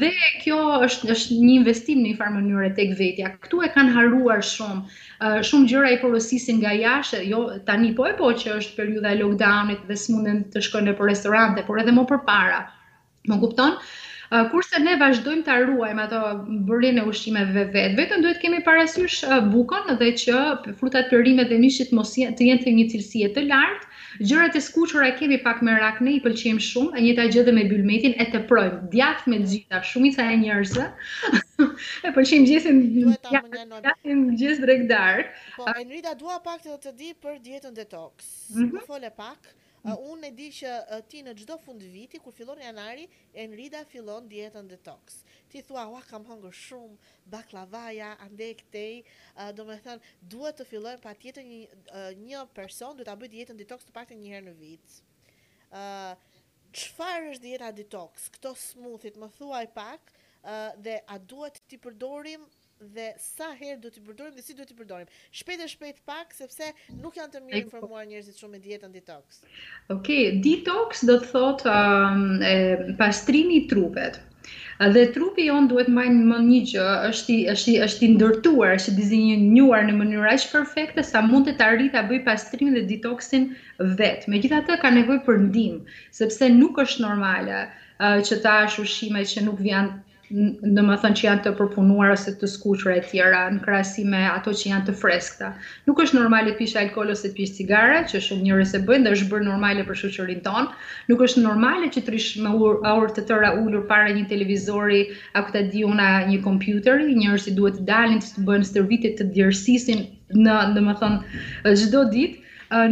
Speaker 2: dhe kjo është është një investim në një farë mënyre tek vetja këtu e kanë harruar shumë shumë gjëra i porosisin nga jashtë jo tani po e po që është periudha e lockdownit dhe s'munden të shkojnë në restorante por edhe më përpara Më kupton? Kurse ne vazhdojmë ta ruajmë atë bërjen e ushqimeve vetë, vetëm duhet kemi parasysh bukën dhe që frutat, perimet dhe mishi të jenë të një cilësie të lartë. Gjërat e skuqura kemi pak merak ne, i pëlqejmë shumë, e njëjta gjë dhe me bylmetin e teprojmë. Djathë me të gjitha, shumica e njerëzve. e pëlqejmë gjithë djathin gjithë drekë darkë.
Speaker 1: Po, Enrida dua pak të të di për dietën detox. Mm -hmm. Më fole pak. Unë e di që ti në çdo fund viti kur fillon janari Enrida fillon dietën detox. Ti thua uah kam hëngër shumë, bakllavaja, andej e këtej, domethënë duhet të fillojmë patjetër një një person duhet ta bëjë dietën detox të paktën një herë në vit. Çfarë është dieta detox, këto smoothie-t më thuaj pak dhe a duhet t'i përdorim dhe sa herë duhet t'i përdorim dhe si duhet t'i përdorim. Shpejt e shpejt pak sepse nuk janë të mirinformuar njerëzit shumë me dietën detox.
Speaker 2: Okej, okay, detox do të thotë uh, pastrimi i trupit. Dhe trupi jonë duhet të mbajmë mend një gjë, është i është i është i ndërtuar, është i dizenjuar në mënyrë aq perfekte sa mund të ta arrijë ta bëjë pastrimin dhe detoxin vetë. Megjithatë ka nevojë për ndihmë, sepse nuk është normale uh, që të hash ushqime që nuk vijnë domethënë që janë të përpunuar ose të skuqura e tjera në krahasim me ato që janë të freskëta. Nuk është normale të pish alkool ose të pish cigare, që shumë njerëz e bëjnë dhe është bërë normale për shoqërinë tonë. Nuk është normale që të rrish me orë të tëra ulur para një televizori apo ku ta di unë një kompjuteri, njerëzit duhet të dalin të bëjnë stërvitje të djersisin domethënë çdo ditë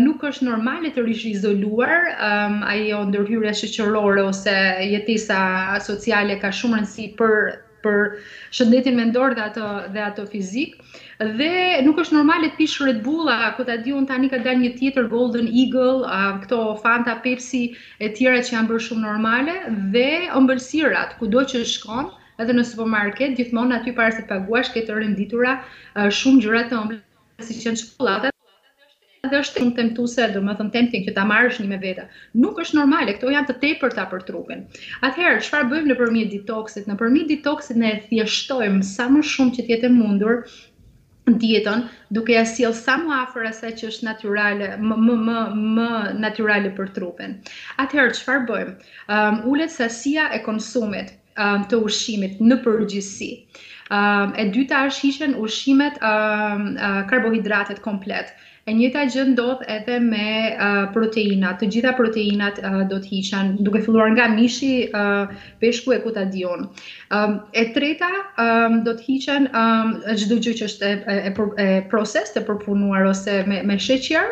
Speaker 2: nuk është normale të rrish izoluar, um, ajo ndërhyrja shoqërore ose jetesa sociale ka shumë rëndësi për për shëndetin mendor dhe atë dhe atë fizik dhe nuk është normale të pish Red Bull, a ku ta di unë tani ka dalë një tjetër Golden Eagle, a këto Fanta, Pepsi e tjera që janë bërë shumë normale dhe ëmbëlsirat kudo që shkon, edhe në supermarket, gjithmonë aty para se të paguash ke të renditura shumë gjëra të ëmbla siç janë çokollatat dhe është shumë temptuese, domethënë tempting që ta marrësh një me vete. Nuk është normale, këto janë të tepërta për trupin. Atëherë, çfarë bëjmë nëpërmjet detoxit? Nëpërmjet detoxit ne e thjeshtojmë sa më shumë që të jetë e mundur dietën, duke e sjell sa më afër asaj që është natyrale, më më më më natyrale për trupin. Atëherë çfarë bëjmë? Ëm um, ulet sasia e konsumit. të ushqimit në përgjithësi. E dyta është hiqen ushqimet karbohidratet komplet. E njëta gjë ndodh edhe me proteinat. Të gjitha proteinat do të hiqen, duke filluar nga mishi, peshku e ku ta di unë. E treta do të hiqen çdo gjë që është e e process e përpunuar ose me me sheqer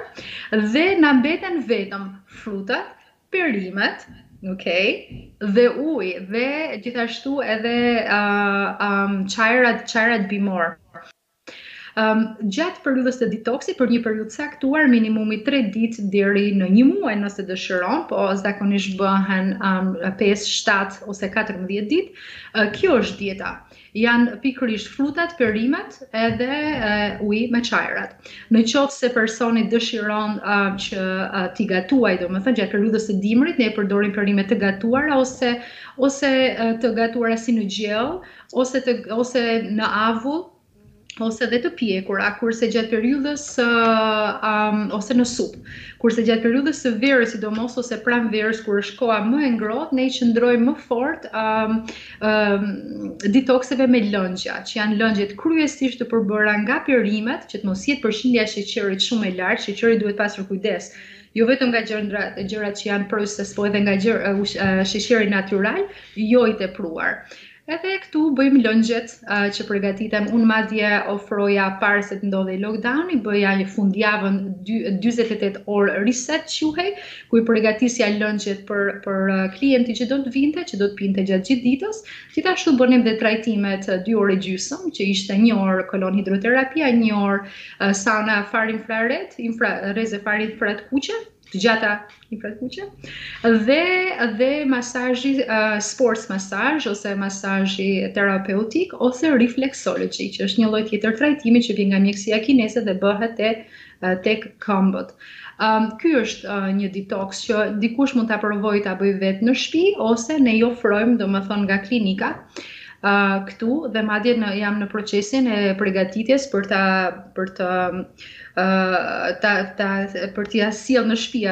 Speaker 2: dhe na mbeten vetëm frutat, perimet, ok, dhe uj, dhe gjithashtu edhe uh, um, çajrat, çajrat bimor. Um, gjatë periudhës të detoxit për një periudhë caktuar minimumi 3 ditë deri në 1 muaj nëse dëshiron, po zakonisht bëhen um, 5, 7 ose 14 ditë. Uh, kjo është dieta. Janë pikërisht frutat, perimet edhe uji me çajrat. Në qoftë se personi dëshiron që t'i gatuaj, domethënë gjatë periudhës së dimrit, ne i përdorim perime të gatuara ose ose të gatuara si në gjell, ose të ose në avull, ose dhe të pjekura, kurse gjatë periudhës së ose në supë. Kurse gjatë periudhës së verës, sidomos ose pranverës kur është koha më e ngrohtë, ne i qëndrojmë më fort detokseve me lëngja, që janë lëngjet kryesisht të përbëra nga perimet, që të mos jetë përqindja e sheqerit shumë e lartë, sheqeri duhet pasur kujdes jo vetëm nga gjërat që janë processed, po edhe nga gjëra sheqeri natyral, jo i tepruar. Edhe këtu bëjmë lëngjet që përgatiten. Unë madje ofroja para se të ndodhej lockdowni, bëja një fundjavë 48 orë reset quhej, ku i përgatisja lëngjet për për klientin që do të vinte, që do të pinte gjatë gjithë ditës. Gjithashtu bënim dhe trajtimet 2 orë e gjysëm, që ishte 1 orë kolon hidroterapia, 1 orë sauna far infrared, infra rreze far infrared kuqe, të gjata infra të kuqe dhe dhe masazhi uh, sports masazh ose masazhi terapeutik ose refleksologji që është një lloj tjetër trajtimi që vjen nga mjekësia kineze dhe bëhet te tek këmbët. Um, ky është uh, një detox që dikush mund ta provojë ta bëjë vetë në shtëpi ose ne i ofrojmë domethënë nga klinika uh, këtu dhe madje në jam në procesin e përgatitjes për ta për të ta ta për t'ia sjell në shtëpi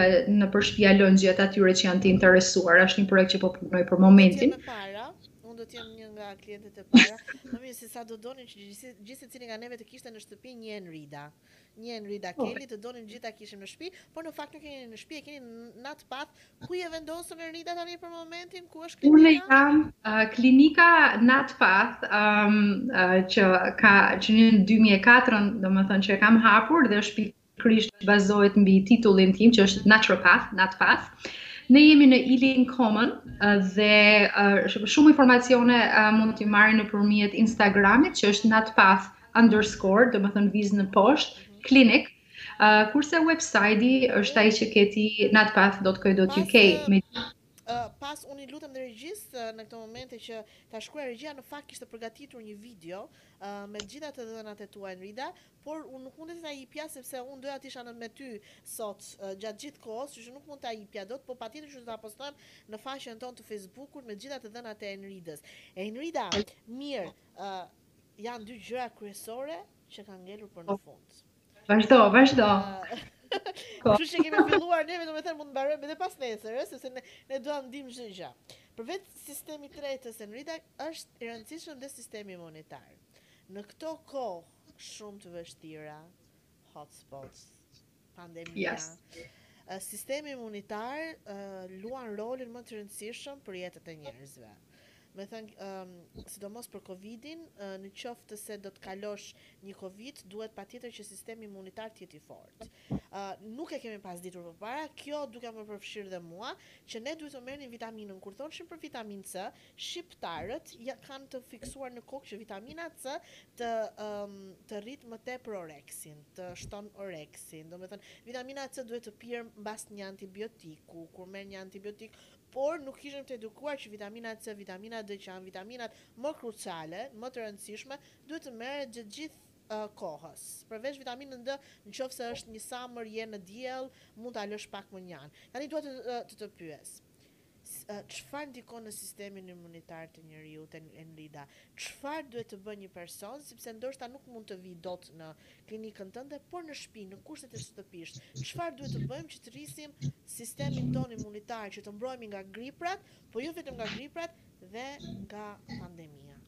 Speaker 2: nëpër shtëpia lëngjet atyre që janë të interesuar. Është një projekt që po punoj për momentin.
Speaker 1: Më para, unë do të jem një nga klientët e para. Më mirë se sa do donim që gjithë secili nga neve të kishte në shtëpi një Enrida. Një Enrida Kelly, të donim gjithë ta kishim në shtëpi, por në fakt nuk keni në shtëpi, e keni në Natpath Ku je vendosur Enrida tani për momentin, ku është klinika?
Speaker 2: Unë jam klinika Natpath, që ka që në 2004-ën, domethënë që e kam hapur dhe është pikërisht bazohet mbi titullin tim që është Naturopath, Natpath. Ne jemi në Ealing Common dhe shumë informacione mund t'i marrin nëpërmjet Instagramit që është natpath underscore, domethënë vizë poshtë, klinik kurse website-i është ai që ke ti natpath.co.uk
Speaker 1: me Uh, pas unë i lutem dhe regjisë uh, në këto momente që ta shkruaj regjia në fakt kishte përgatitur një video uh, me të gjitha të dhënat e tua Enrida, por unë nuk mund ta jepja sepse unë doja të isha në me ty sot uh, gjatë gjithë kohës, kështu që nuk mund ta jepja dot, po patjetër që do ta postojmë në faqen tonë të Facebookut me të gjitha të dhënat e Enridës. Enrida, mirë, uh, janë dy gjëra kryesore që ka ngelur për në po. fund.
Speaker 2: Vazhdo, vazhdo. Po.
Speaker 1: Kështu që kemi filluar neve, domethënë mund të mbarojmë edhe pas nesër, ëh, sepse ne ne duam të dimë çdo gjë. Përveç sistemit tretës, Enrida, është i rëndësishëm dhe sistemi imunitar. Në këto kohë shumë të vështira, hotspots, Pandemia. Yes. Sistemi imunitar luan rolin më të rëndësishëm për jetët e njerëzve. Me thënë, um, sidomos për Covidin, uh, në qoftë se do të kalosh një Covid, duhet patjetër që sistemi imunitar të jetë i fortë. Uh, nuk e kemi pas ditur përpara, kjo duke më përfshirë dhe mua, që ne duhet të merrnim vitaminën. Kur thoshim për vitamin C, Shqiptarët ja kanë të fiksuar në kokë që vitamina C të të rrit më tepër oreksin, të shton oreksin, domethënë vitamina C duhet të pihet mbas një antibiotiku, kur merr një antibiotik, por nuk ishim të edukuar që vitamina C, vitamina D që janë vitaminat më kruciale, më të rëndësishme, duhet të merret gjatë gjithë kohës. Përveç vitaminën D, në qoftë se është një summer, je në diell, mund ta lësh pak mënjanë. Tani dua të të pyes. Çfarë ndikon në sistemin imunitar të njeriut, Enlida? Çfarë duhet të bëjë një person, sepse ndoshta nuk mund të vijë dot në klinikën tënde, por në shtëpi, në kushtet e shtëpisë, çfarë duhet të bëjmë që të rrisim sistemin tonë imunitar, që të mbrohemi nga griprat, po jo vetëm nga griprat dhe nga pandemia?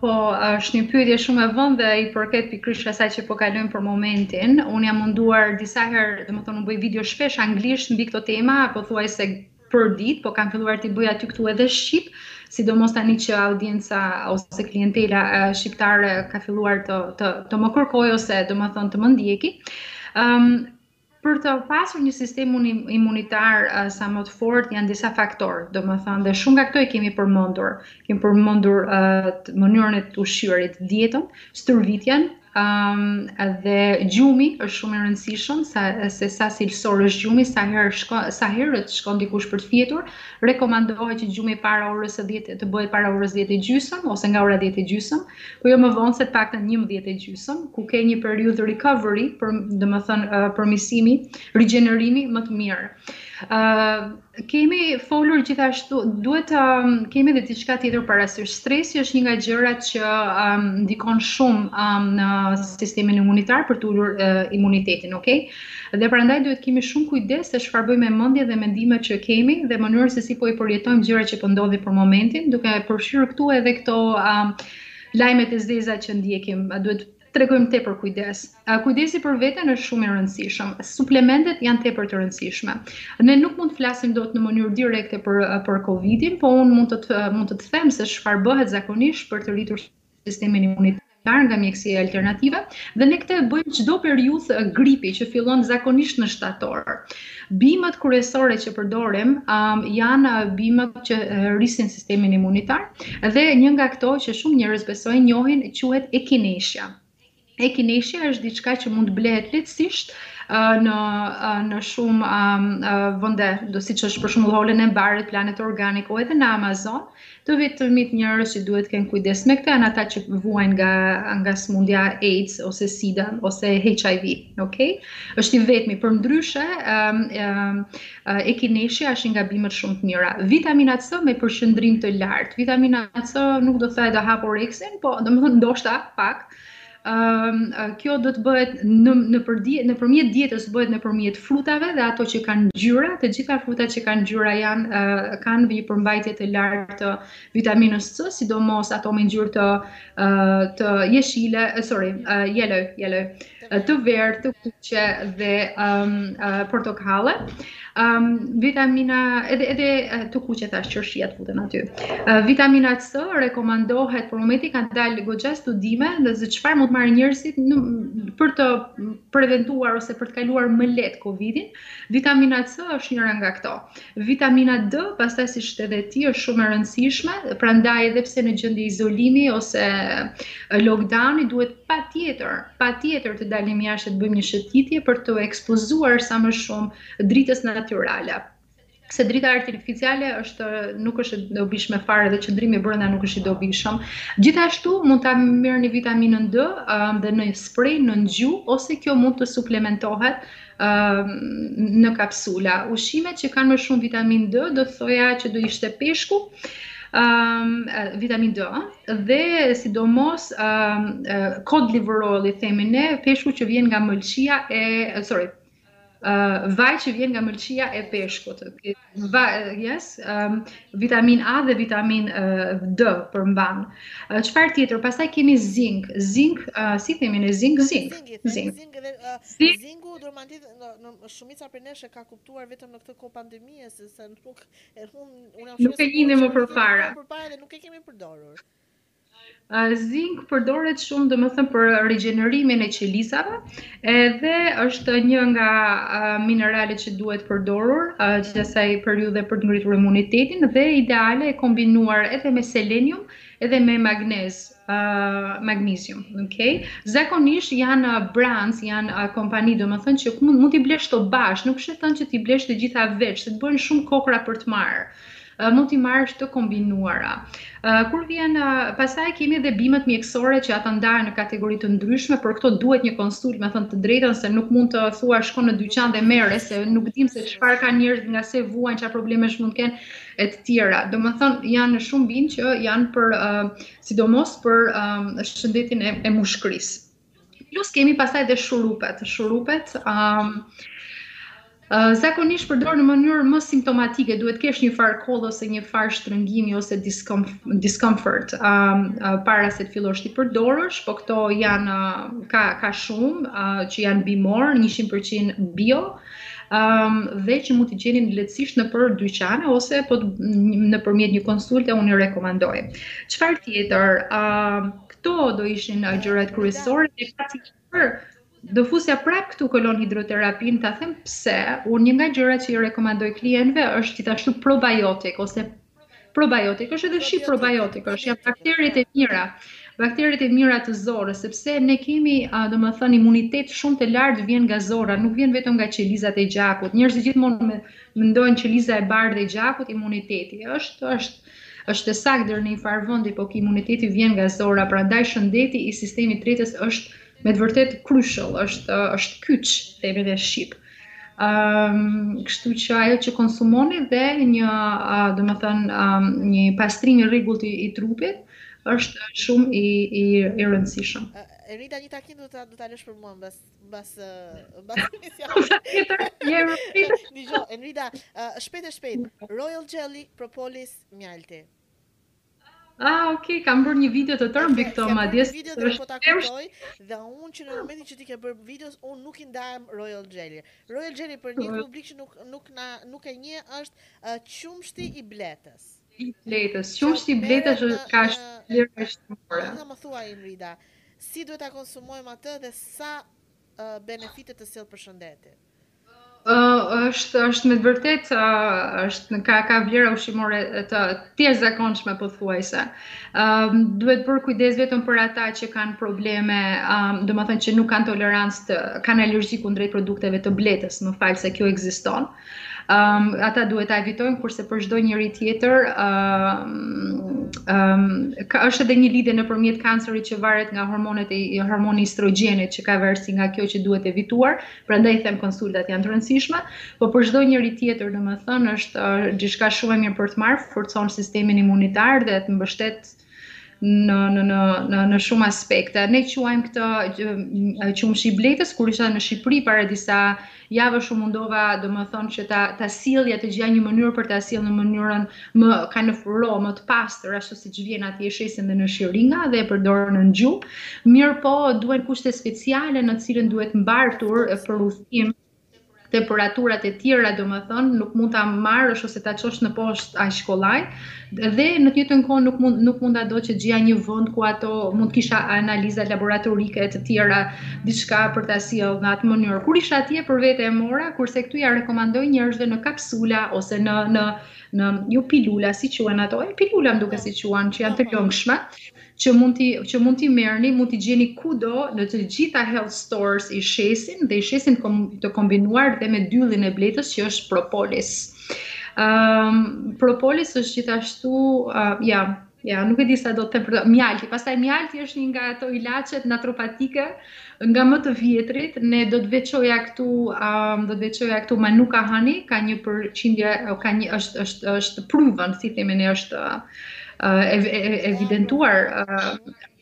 Speaker 2: Po, është një pyetje shumë me vend dhe i përket pikërisht asaj që po kalojmë për momentin. Unë jam munduar disa herë, domethënë, unë bëj video shpesh anglisht mbi këto tema, pothuajse përditë, po kam filluar t'i bëj aty këtu edhe shqip, sidomos tani që audienca ose klientela shqiptare ka filluar të, të, të më kërkojë ose domethënë të më ndjekë. Um, Për të pasur një sistem imunitar sa më të fortë janë disa faktorë, domethënë dhe shumë nga këto i kemi përmendur. Kemi përmendur mënyrën e të ushqyerit, dietën, stërvitjen, um, dhe gjumi është shumë i rëndësishëm sa se sa cilësor është gjumi, sa herë shko, sa herët shkon dikush për të fjetur, rekomandohet që gjumi para orës së 10 të bëhet para orës 10 e gjysëm ose nga ora 10 e gjysëm, Po jo më vonë se të paktën 11 e gjysmë, ku ke një periudhë recovery, për, domethënë, përmirësimi, rigjenerimi më të mirë. kemi folur gjithashtu, duhet të kemi dhe diçka tjetër parasysh. Stresi është një nga gjërat që ndikon shumë në sistemin imunitar për të ulur imunitetin, ok? Dhe prandaj duhet të kemi shumë kujdes se çfarë bëjmë me mendjen dhe mendimet që kemi dhe mënyrën se si po i përjetojmë gjërat që po ndodhin për momentin, duke përfshirë këtu edhe këto lajmet e zeza që ndjekim, duhet tregojmë tepër kujdes. Kujdesi për veten është shumë i rëndësishëm. Suplementet janë tepër të rëndësishme. Ne nuk mund të flasim dot në mënyrë direkte për për Covidin, po unë mund të mund të të them se çfarë bëhet zakonisht për të rritur sistemin imunitar nga mjekësia alternative dhe ne këtë e bëjmë çdo periudhë gripi që fillon zakonisht në shtator. Bimët kryesore që përdorim um, janë bimët që rrisin sistemin imunitar dhe një nga këto që shumë njerëz besoj e njohin quhet ekineshja. Ekineshja është diçka që mund të blehet lehtësisht në në shumë vende, do siç është për shembull Holland & Barrett, Planet Organic ose edhe në Amazon, të vetmit njerëz që duhet të kenë kujdes me këtë janë ata që vuajnë nga nga smundja AIDS ose SIDA ose HIV, okay? Është i vetmi, përndryshe, ëm, Ekineshja është një nga bimët shumë të mira. Vitamina C me përqendrim të lartë. Vitamina C nuk do të ta hapë oreksin, po domethënë ndoshta pak. Um, kjo do të bëhet në nëpërmjet nëpërmjet dietës bëhet nëpërmjet frutave dhe ato që kanë ngjyra, të gjitha frutat që kanë ngjyra janë uh, kanë një përmbajtje të lartë të vitaminës C, sidomos ato me ngjyrë të uh, të jeshile, uh, sorry, uh, yellow, yellow. të verdhë, të kuqe dhe um, uh, portokalle. Um, vitamina, edhe, edhe të kuqe tash qershiat futen aty. Uh, vitamina C rekomandohet për momentin kanë dalë goxha studime dhe se çfarë mund të marrin njerëzit në, për të preventuar ose për të kaluar më lehtë COVID-in, Vitamina C është njëra nga këto. Vitamina D, pastaj siç the edhe ti, është shumë e rëndësishme, prandaj edhe pse në gjendje izolimi ose lockdowni, duhet patjetër, patjetër të dalim jashtë të bëjmë një shëtitje për t'u ekspozuar sa më shumë dritës natyrale. se drita artificiale është nuk është e dobishme fare dhe qëndrimi brenda nuk është i dobishëm. Gjithashtu mund ta merrni vitaminën D um, dhe në spray nën gjuhë ose kjo mund të suplementohet um, në kapsula. Ushqimet që kanë më shumë vitaminë D do të thoja që do ishte peshku, um, vitamin D dhe sidomos um, cod liver oil i themi ne peshku që vjen nga mëlçia e sorry vaj që vjen nga mëlçia e peshkut. Vaj, yes, um, vitamin A dhe vitamin uh, D përmban. Uh, çfarë tjetër? Pastaj kemi zink. Zink, uh, si themi ne zink, zink.
Speaker 1: Zink, zink dhe uh, zinku domethënë në, në shumica prej nesh e ka kuptuar vetëm në këtë kohë pandemie se se nuk e hum
Speaker 2: unë nuk e njihja më përpara.
Speaker 1: Përpara dhe nuk e kemi përdorur.
Speaker 2: Zinc përdoret shumë domethënë për regenerimin e qelizave edhe është një nga mineralet që duhet përdorur gjatë kësaj periudhe për të ngritur imunitetin dhe ideale e kombinuar edhe me selenium edhe me magnez, magnesium. Okay? Zakonisht janë brands, janë kompani domethënë që mund, mund t'i blesh këto bashkë, nuk është e thënë që t'i blesh të gjitha veç, se të bëjnë shumë kokrra për të marrë. mund t'i marrësh të kombinuara. Kur vjen, pastaj kemi edhe bimët mjekësore që ata ndahen në kategori të ndryshme, por këto duhet një konsult, me thënë të drejtën, se nuk mund të thuash shko në dyqan dhe merre, se nuk dim se çfarë kanë njerëzit, nga se vuajnë, çfarë problemesh mund të kenë e të tjera. Domethënë, janë shumë bimë që janë për, sidomos për shëndetin e, e mushkërisë. Plus kemi pastaj dhe shurupet. Shurupet, um, zakonisht përdoren në mënyrë më simptomatike, duhet të kesh një farë kolle ose një farë shtrëngimi ose discomfort um, para se të fillosh t'i përdorësh, po këto janë ka ka shumë uh, që janë bimorë, 100% bio um, dhe që mund t'i gjeni lehtësisht nëpër dyqane ose po nëpërmjet një konsulte unë i rekomandoj. Çfarë tjetër? Um, Këto do ishin gjërat kryesore dhe ka si për do fusja prap këtu kolon hidroterapinë, ta them pse, unë një nga gjërat që i rekomandoj klientëve është gjithashtu probiotik ose probiotik është edhe shi probiotik është janë bakteriet e mira bakteriet e mira të zorrës sepse ne kemi domethënë imunitet shumë të lartë vjen nga zorra nuk vjen vetëm nga qelizat e gjakut njerëzit gjithmonë mendojnë qeliza e bardhë e gjakut imuniteti është është Është e saktë deri në një farë vendi, po ky imuniteti vjen nga zorra, prandaj shëndeti i sistemit tretës është me të vërtetë crucial, është është kyç, themi dhe shqip. Ëm, um, kështu që ajo që konsumoni dhe një, uh, domethënë, um, një pastrim i rregullt i, i trupit është shumë i i i rëndësishëm.
Speaker 1: Enrida, një takim do ta do ta lësh ti për mua mbas Mbas mbas Dijo, Enrida, uh, shpejt e shpejt. Royal Jelly Propolis Mjalti.
Speaker 2: Ah, ok, kam bërë një video të tërë mbi këto, madje
Speaker 1: një video dhe po ta kujtoj dhe unë që në momentin që ti ke bërë videon, unë nuk i ndahem Royal Jelly. Royal Jelly për një publik që nuk nuk na nuk e njeh është qumështi i bletës.
Speaker 2: i bletës. Qumështi i bletës është ka vlera shëndetësore.
Speaker 1: Më më thuaj Enrida, si duhet ta konsumojmë atë dhe sa uh, benefite të sjell për shëndetin?
Speaker 2: Uh, është është me të vërtetë uh, është ka ka vlera ushqimore të jashtëzakonshme pothuajse. Ëm um, duhet bërë kujdes vetëm për ata që kanë probleme, um, domethënë që nuk kanë tolerancë, kanë alergji kundrejt produkteve të bletës, më fal se kjo ekziston. ata duhet ta evitojnë kurse për çdo njeri tjetër ka është edhe një lidhje nëpërmjet kancerit që varet nga hormonet e hormoni i estrogjenit që ka varësi nga kjo që duhet evituar, prandaj i them konsultat janë të rëndësishme, po për çdo njeri tjetër, domethënë është diçka shumë e mirë për të marrë, forcon sistemin imunitar dhe të mbështet në në në në në shumë aspekte. Ne quajmë këtë qumështi i bletës kur isha në Shqipëri para disa javësh u mundova, domethënë që ta ta sjellja të gjeja një mënyrë për ta sjellë në mënyrën më kind of raw, më të pastër, ashtu siç vjen atje shesin dhe në shiringa dhe e përdor nën gjuhë. Mirëpo, duhen kushte speciale në të cilën duhet mbartur për udhëtim temperaturat e tjera domethënë nuk mund ta marrësh ose ta çosh në postë aq kollaj dhe në të njëjtën kohë nuk mund nuk mund ta do që gjeja një vend ku ato mund të kisha analiza laboratorike e të tjera diçka për ta sjellë në atë mënyrë. Kur isha atje për vete e mora, kurse këtu ia rekomandoj njerëzve në kapsula ose në në në ju pilula si quhen ato, e pilula më duket si quhen që janë të lëngshme. që mund t'i që mund t'i merrni, mund t'i gjeni kudo në të gjitha health stores i shesin dhe i shesin të kombinuar dhe me dyllin e bletës që është propolis. Ëm um, propolis është gjithashtu uh, ja, ja, nuk e di sa do të them për mjalti. Pastaj mjalti është një nga ato ilaçet naturopatike nga më të vjetrit ne do të veçoja këtu um, do të veçoja këtu Manuka honey ka një përqindje ka një është është është proven si themi ne është uh, ev, ev, evidentuar uh,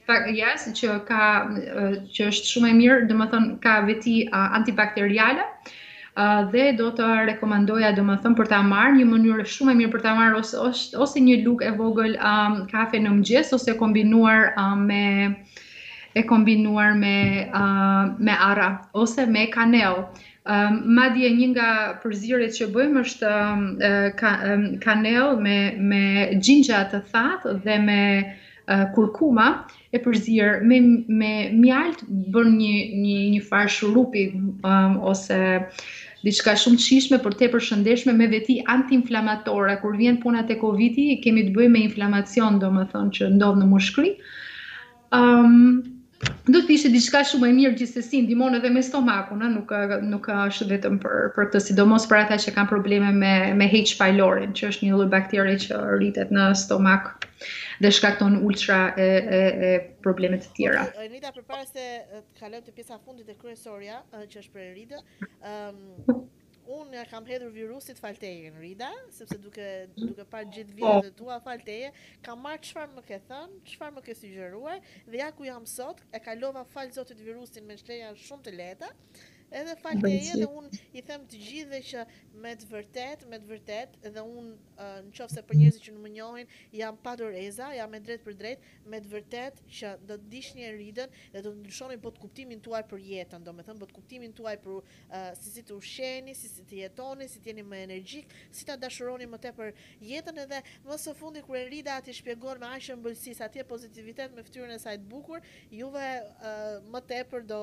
Speaker 2: fakt yes, që ka uh, që është shumë e mirë domethënë ka veti uh, antibakteriale uh, dhe do ta rekomandoja domethënë për ta marrë një mënyrë shumë e mirë për ta marrë ose ose një lugë e vogël um, kafe në mëngjes ose kombinuar um, me e kombinuar me me arra ose me kanellë. Um, madje një nga përzierjet që bëjmë është um, ka, um, kanellë me me ginger të thatë dhe me uh, kurkuma e përzier me me mjaltë bën një një një farë shurupi um, ose diçka shumë të shijshme për tepër shëndetshme me veti antiinflamatore kur vjen puna te covidi kemi të bëjmë me inflamacion domethënë që ndodh në mushkëri Ëm do të ishte diçka shumë e mirë gjithsesi ndihmon edhe me stomakun, ë, nuk nuk është vetëm për për këtë, sidomos për ata që kanë probleme me me H pylori, që është një lloj bakteri që rritet në stomak dhe shkakton ulcera e e, e probleme të tjera.
Speaker 1: Enrida përpara se të kalojmë te pjesa e fundit e kryesorja, që është për Enridën, ëm Unë ia kam hedhur virusit falë teje Enrida, sepse duke duke parë gjithë po. videot e tua falë teje, kam marrë çfarë më ke thënë, çfarë më ke sugjeruar dhe ja ku jam sot, e kalova falë Zotit virusin me shenja shumë të lehta. Edhe falë teje dhe unë i them të gjithëve që me të vërtetë, me të vërtetë dhe unë uh, në qoftë se për njerëzit që në më njohin, jam pa doreza, jam e drejtpërdrejtë, me të vërtetë që do të ndiqni Enridën dhe do të ndryshoni botëkuptimin tuaj për jetën, domethënë botëkuptimin tuaj për, se si të ushqeheni, si si të jetoni, si të jeni më energjikë, si ta dashuroni më tepër jetën edhe më së fundi kur Enrida t'i shpjegon me aq ëmbëlsi, atë pozitivitet me fytyrën e saj të bukur, juve më tepër do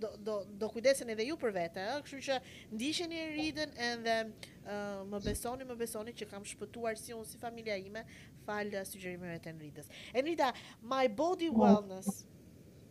Speaker 1: do do kujdeseni edhe ju për vete ëh, kështu që ndiqeni Enridën edhe më besoni më besoni që kam shpëtuar si unë si familja ime falë sugjerimeve të Enridës. Enrida, Mind Body Wellness.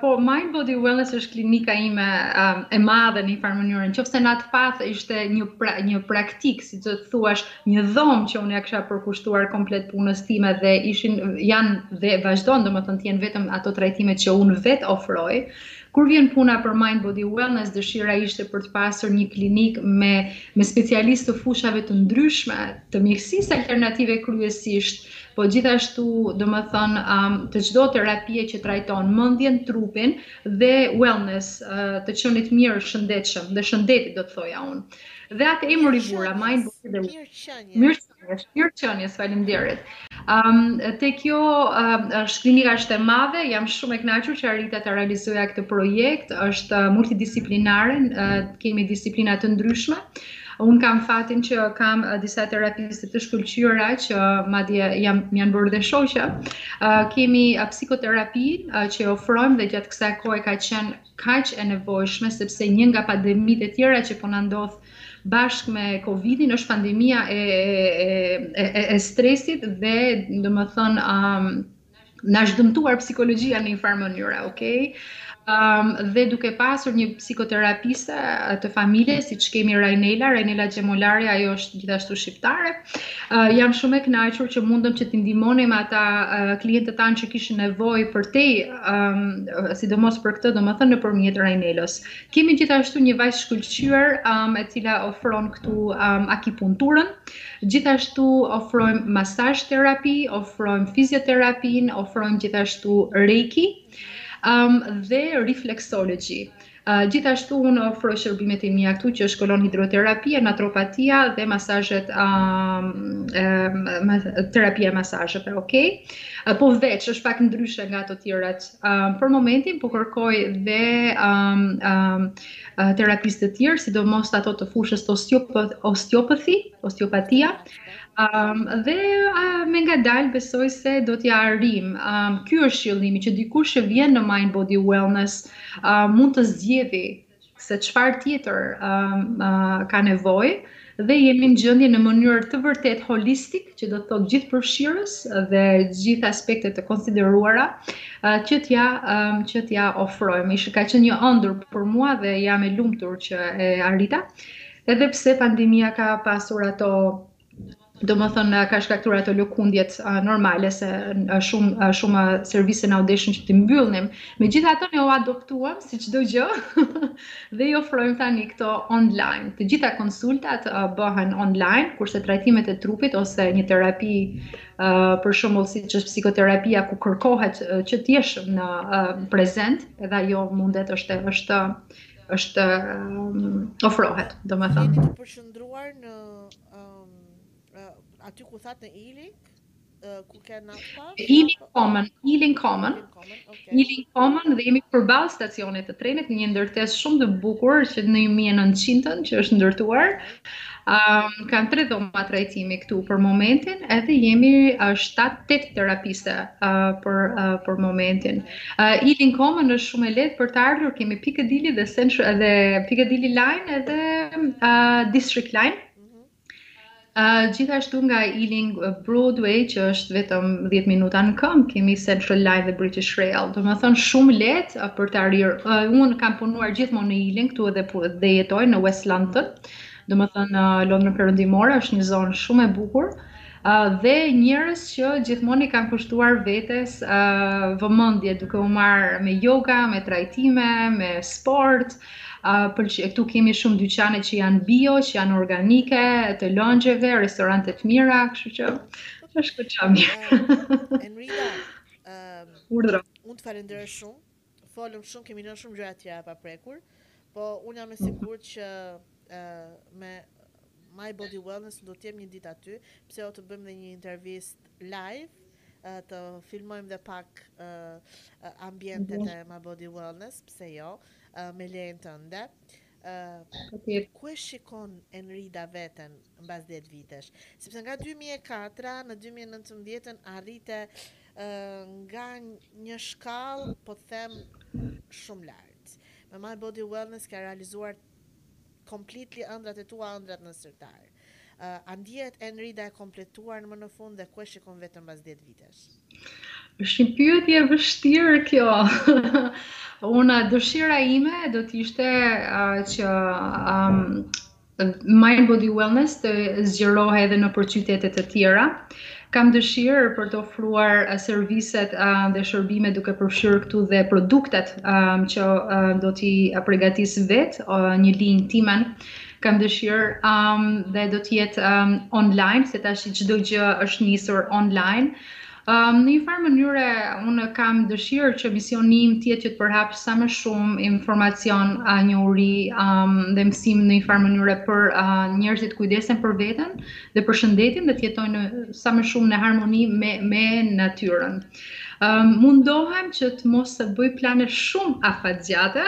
Speaker 2: Po, Mind Body Wellness është klinika ime e madhe në një farë mënyre. Në qoftë se Natopath ishte një pra, një praktikë, siç do të thuash, një dhomë që unë ia kisha përkushtuar komplet punës time dhe ishin janë dhe vazhdojnë domethënë të jenë vetëm ato trajtimet që unë vetë ofroj. Kur vjen puna për Mind Body Wellness, dëshira ishte për të pasur një klinikë me me specialistë të fushave të ndryshme, të mjekësisë alternative kryesisht, Po gjithashtu, domethënë, um, të çdo terapie që trajton mendjen, trupin dhe wellness, uh, të qenit mirë shëndetshëm dhe shëndetit do të thoja unë. Dhe atë emër i vura, Mind Body Wellness. Mirëqenies, mirëqenies, faleminderit. Um, te kjo um, është klinika është e madhe, jam shumë e knaqur që arrita ta realizoja këtë projekt, është multidisciplinare, uh, kemi disiplina të ndryshme, Unë kam fatin që kam disa terapiste të shkëlqyera që madje jan më janë bërë dhe shoqe. kemi psikoterapi që ofrojmë dhe gjatë kësaj kohe ka qenë kaq e nevojshme sepse një nga pandemitë e tjera që po na ndodh bashkë me Covidin është pandemia e e e, e stresit dhe domethënë um, na është dëmtuar psikologjia në një farë mënyre, ok? Um, dhe duke pasur një psikoterapiste të familjes, siç kemi Rajnela, Rajnela Xhemollari, ajo është gjithashtu shqiptare, uh, jam shumë e knaqur që mundëm që t'i ndihmonim ata uh, klientët tanë që kishin nevojë për të, um, sidomos për këtë, domethënë nëpërmjet Rajnelës. Kemi gjithashtu një vajzë të shkëlqyer, um, e cila ofron këtu um, akupunkturën, Gjithashtu ofrojmë masazh terapi, ofrojmë fizioterapinë, ofrojmë gjithashtu reiki um, dhe reflexology. Uh, gjithashtu unë ofroj shërbimet e mia këtu që është kolon hidroterapia, naturopatia dhe masazhet um, um, terapia e masazheve, okay? Uh, po veç është pak ndryshe nga ato tjerat. Um, për momentin po kërkoj dhe um, um, terapistë të tjerë, sidomos ato të fushës osteopathy, osteopatia, um, dhe uh, me ngadalë besoj se do t'ia arrim. Um, ky është qëllimi, që dikush që vjen në Mind Body Wellness uh, mund të zgjedhi se çfarë tjetër um, uh, ka nevojë, dhe jemi në gjendje në mënyrë të vërtetë holistik, që do të thotë gjithëpërfshirës dhe gjithë aspektet të konsideruara, që t'ia që t'ia ofrojmë. Ishte ka qenë një ëndërr për mua dhe jam e lumtur që e arrita. Edhe pse pandemia ka pasur ato domethënë ka shkaktuar ato lëkundjet normale se shumë shumë servise na u deshën që t'i mbyllnim. Megjithatë ne u adoptuam si çdo gjë dhe i ofrojmë tani këto online. Të gjitha konsultat uh, bëhen online, kurse trajtimet e trupit ose një terapi uh, për shembull siç është psikoterapia ku kërkohet uh, që të jesh në uh, prezent, edhe ajo mundet është është është um, ofrohet, domethënë.
Speaker 1: Jeni të përqendruar në um, uh, aty ku thatë në Ili?
Speaker 2: Ealing Common, Ealing Common, Ealing Common dhe jemi përballë stacionit të trenit në një ndërtesë shumë të bukur që në 1900-ën që është ndërtuar. Um, kanë tre dhoma trajtimi këtu për momentin, edhe jemi 7-8 terapiste uh, për, uh, për momentin. Uh, Healing Common është shumë e lehtë për të ardhur, kemi Piccadilly dhe, Central, dhe Piccadilly Line edhe uh, District Line, gjithashtu nga Ealing Broadway, që është vetëm 10 minuta në këmbë, kemi Central Line dhe British Rail. Domethënë shumë lehtë për të arrirë. Uh, unë kam punuar gjithmonë në Ealing, këtu edhe pu, dhe jetoj në West London. Domethënë uh, Londrën Perëndimore, është një zonë shumë e bukur. Uh, dhe njerëz që gjithmonë i kanë kushtuar vetes uh, vëmendje duke u marrë me yoga, me trajtime, me sport, Për, këtu kemi shumë dyqane që janë bio, që janë organike, të lëngjeve, restorante të mira, kështu që është goxha mirë.
Speaker 1: Enrida,
Speaker 2: urdhro.
Speaker 1: Unë të falenderoj shumë. Folëm shumë, kemi lënë shumë gjëra të tjera pa prekur, po unë jam e sigurt që me My Body Wellness në do të jem një ditë aty, pse jo të bëjmë dhe një intervistë live, të filmojmë dhe pak ambientet mhm. e My Body Wellness, pse jo, me lejen tënde. Ë ku e shikon Enrida veten mbas 10 vitesh? Sepse nga 2004 në 2019 arrite nga një shkallë, po të them shumë lart. Me My Body Wellness ke realizuar Completely ëndrrat e tua ëndrrat në sirtar. A ndihet Enrida e kompletuar në më në fund dhe ku e shikon veten mbas dhjetë vitesh?
Speaker 2: Është një pyetje e vështirë kjo. Unë dëshira ime do të ishte që Mind Body Wellness të zgjerohej edhe nëpër qytete të tjera Kam dëshirë për të ofruar serviset dhe shërbimet duke përfshirë këtu dhe produktet që do t'i pregatis vetë një linjë timen. Kam dëshirë dhe do t'jetë online, se tashi çdo gjë është nisur online. Në një farë mënyre, unë kam dëshirë që misioni im të jetë që të përhap sa më shumë informacion, njohuri dhe mësim në një farë mënyre për njerëzit të kujdesen për veten, dhe për shëndetin dhe të jetojnë sa më shumë në harmoni me me natyrën. Um, mundohem që të mos të bëj plane shumë afatgjata.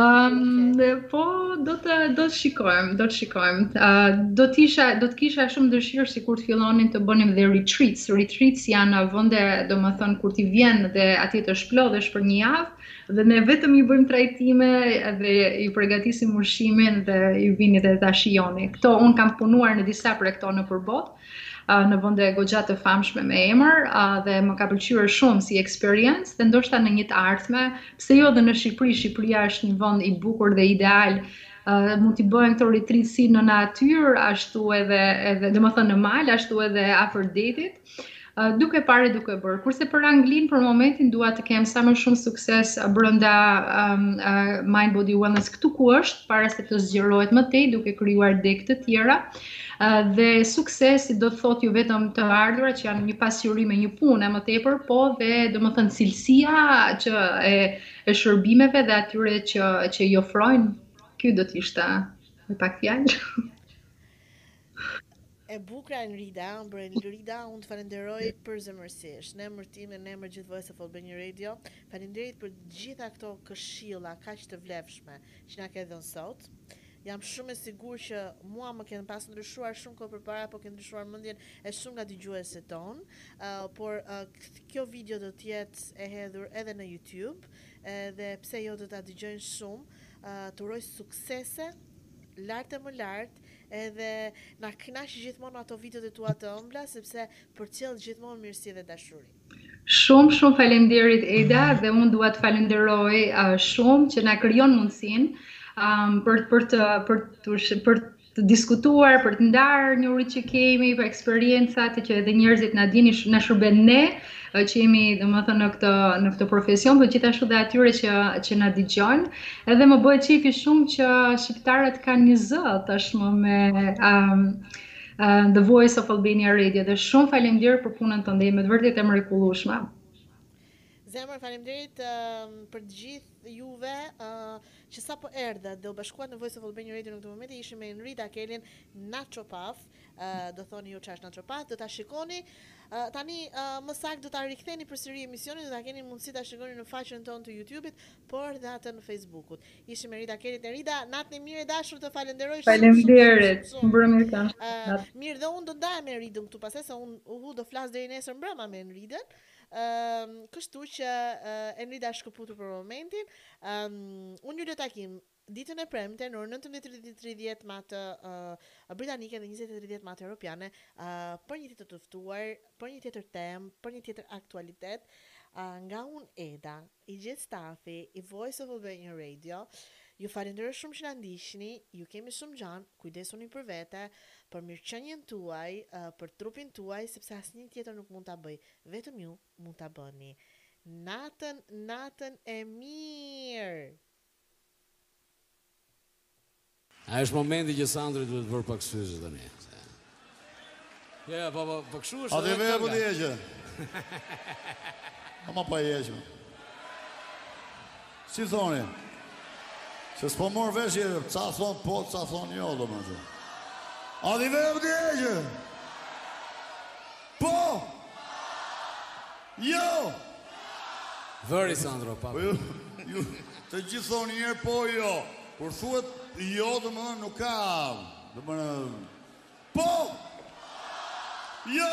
Speaker 2: um, po do të do të shikojmë, do të shikojmë. Uh, do të isha do të kisha shumë dëshirë sikur të fillonim të bënim dhe retreats. Retreats janë vende, domethënë kur ti vjen dhe atje të çlodhesh për një javë, Dhe ne vetëm i bëjmë trajtime dhe i përgatisim ushqimin dhe ju vini dhe ta shijoni. Kështu unë kam punuar në disa prej këto nëpër botë, në vende goxha të famshme me emër dhe më ka pëlqyer shumë si eksperiencë dhe ndoshta në një të ardhme, pse jo dhe në Shqipëri, Shqipëria është një vend i bukur dhe ideal mund t'i bëjmë këto retreat si në natyrë, ashtu edhe, edhe domethënë në mal, ashtu edhe afër detit, duke parë e duke bërë. Kurse për Anglinë për momentin dua të kem sa më shumë sukses brenda um, uh, Mind Body Wellness këtu ku është para se të zgjerohet më tej duke krijuar degë të tjera. Uh, dhe sukses do të thotë jo vetëm të ardhura që janë një pasqyrim i një pune më tepër, po dhe domethënë cilësia që e e shërbimeve dhe atyre që që i ofrojnë. Ky do të ishte me pak fjalë.
Speaker 1: E bukra Enrida, ëmbël Enrida, unë të falenderoj përzemërsisht, në emër tim dhe në emër gjithë Voice of Albania Radio, faleminderit për të gjitha këto këshilla kaq të vlefshme që na ke dhënë sot. Jam shumë e sigurt që mua më ke pas ndryshuar shumë kohë përpara, po ke ndryshuar mendjen e shumë nga dëgjuesit tonë, por kjo video do të jetë e hedhur edhe në YouTube, dhe pse jo do ta dëgjojnë shumë. Të uroj suksese lart e më lart. Edhe na kënaq gjithmonë me ato videot e tua të ëmbla sepse përcjell gjithmonë mirësi dhe dashuri.
Speaker 2: Shumë shumë faleminderit Eda dhe unë dua të falenderoj uh, shumë që na krijon mundësinë um, për për të për të për të diskutuar, për të ndarë njohuritë që kemi, për eksperiencat që edhe njerëzit ta dinë, na shërben ne që jemi domethënë në këtë në këtë profesion, por gjithashtu dhe atyre që që na dëgjojnë. Edhe më bëhet qejfi shumë që shqiptarët kanë një zë tashmë me um, uh, The Voice of Albania Radio dhe shumë faleminderit për punën tënde, me të vërtetë e mrekullueshme.
Speaker 1: Zemër, faleminderit uh, për të gjithë juve uh, që sapo erdhët dhe u bashkuat në Voice of Albania Radio në këtë moment, ishim me Enrida Kelin, naturopath, Do thoni ju ç'është natropat, do ta shikoni tani më saktë do ta riktheni përsëri emisionin, do ta keni mundësi ta shikoni në faqen tonë të Youtube-it, por dhe atë të Facebook-ut. Ishim me Enrida Kelin Enrida, natën e mirë e dashur, të falenderoj
Speaker 2: shumë shumë shumë. Faleminderit, mbrëmje të
Speaker 1: mirë. Mirë, dhe unë do ndahem me Enridën këtu pastaj se unë uhu do flas deri nesër mbrëma me Enridën. Ëm, kështu që Enrida është shkëputur për momentin. Ëm, unë ju lë takim Ditën e premte, në orën nëntëmbëdhjetë e tridhjetë me atë britanike dhe njëzet e tridhjetë me atë europiane, për një tjetër të ftuar, për një tjetër temë, për një tjetër aktualitet, nga unë Eda, i gjithë stafi i Voice of Albania Radio, ju falenderoj shumë që na ndiqni, ju kemi shumë xhan, kujdesuni për vete, për mirëqenien tuaj, për trupin tuaj, sepse asnjë tjetër nuk mund ta bëjë, vetëm ju mund ta bëni. Natën, natën e mirë!
Speaker 3: A është momenti që Sandri duhet të vërë pak syze tani? Ja, ja, po, po, po këshu është edhe tërga.
Speaker 4: A të vërë për një që? A ma pa e që? Si thoni? Se s'po marr vesh se ca thonë po, ca thonë jo, domethënë. A të vërë për një që? Po! Jo!
Speaker 3: Vëri Sandro, pa.
Speaker 4: Po ju, ju të gjithë thoni një herë po jo. Kur thuhet jo, domethënë nuk ka, domethënë Po! Jo!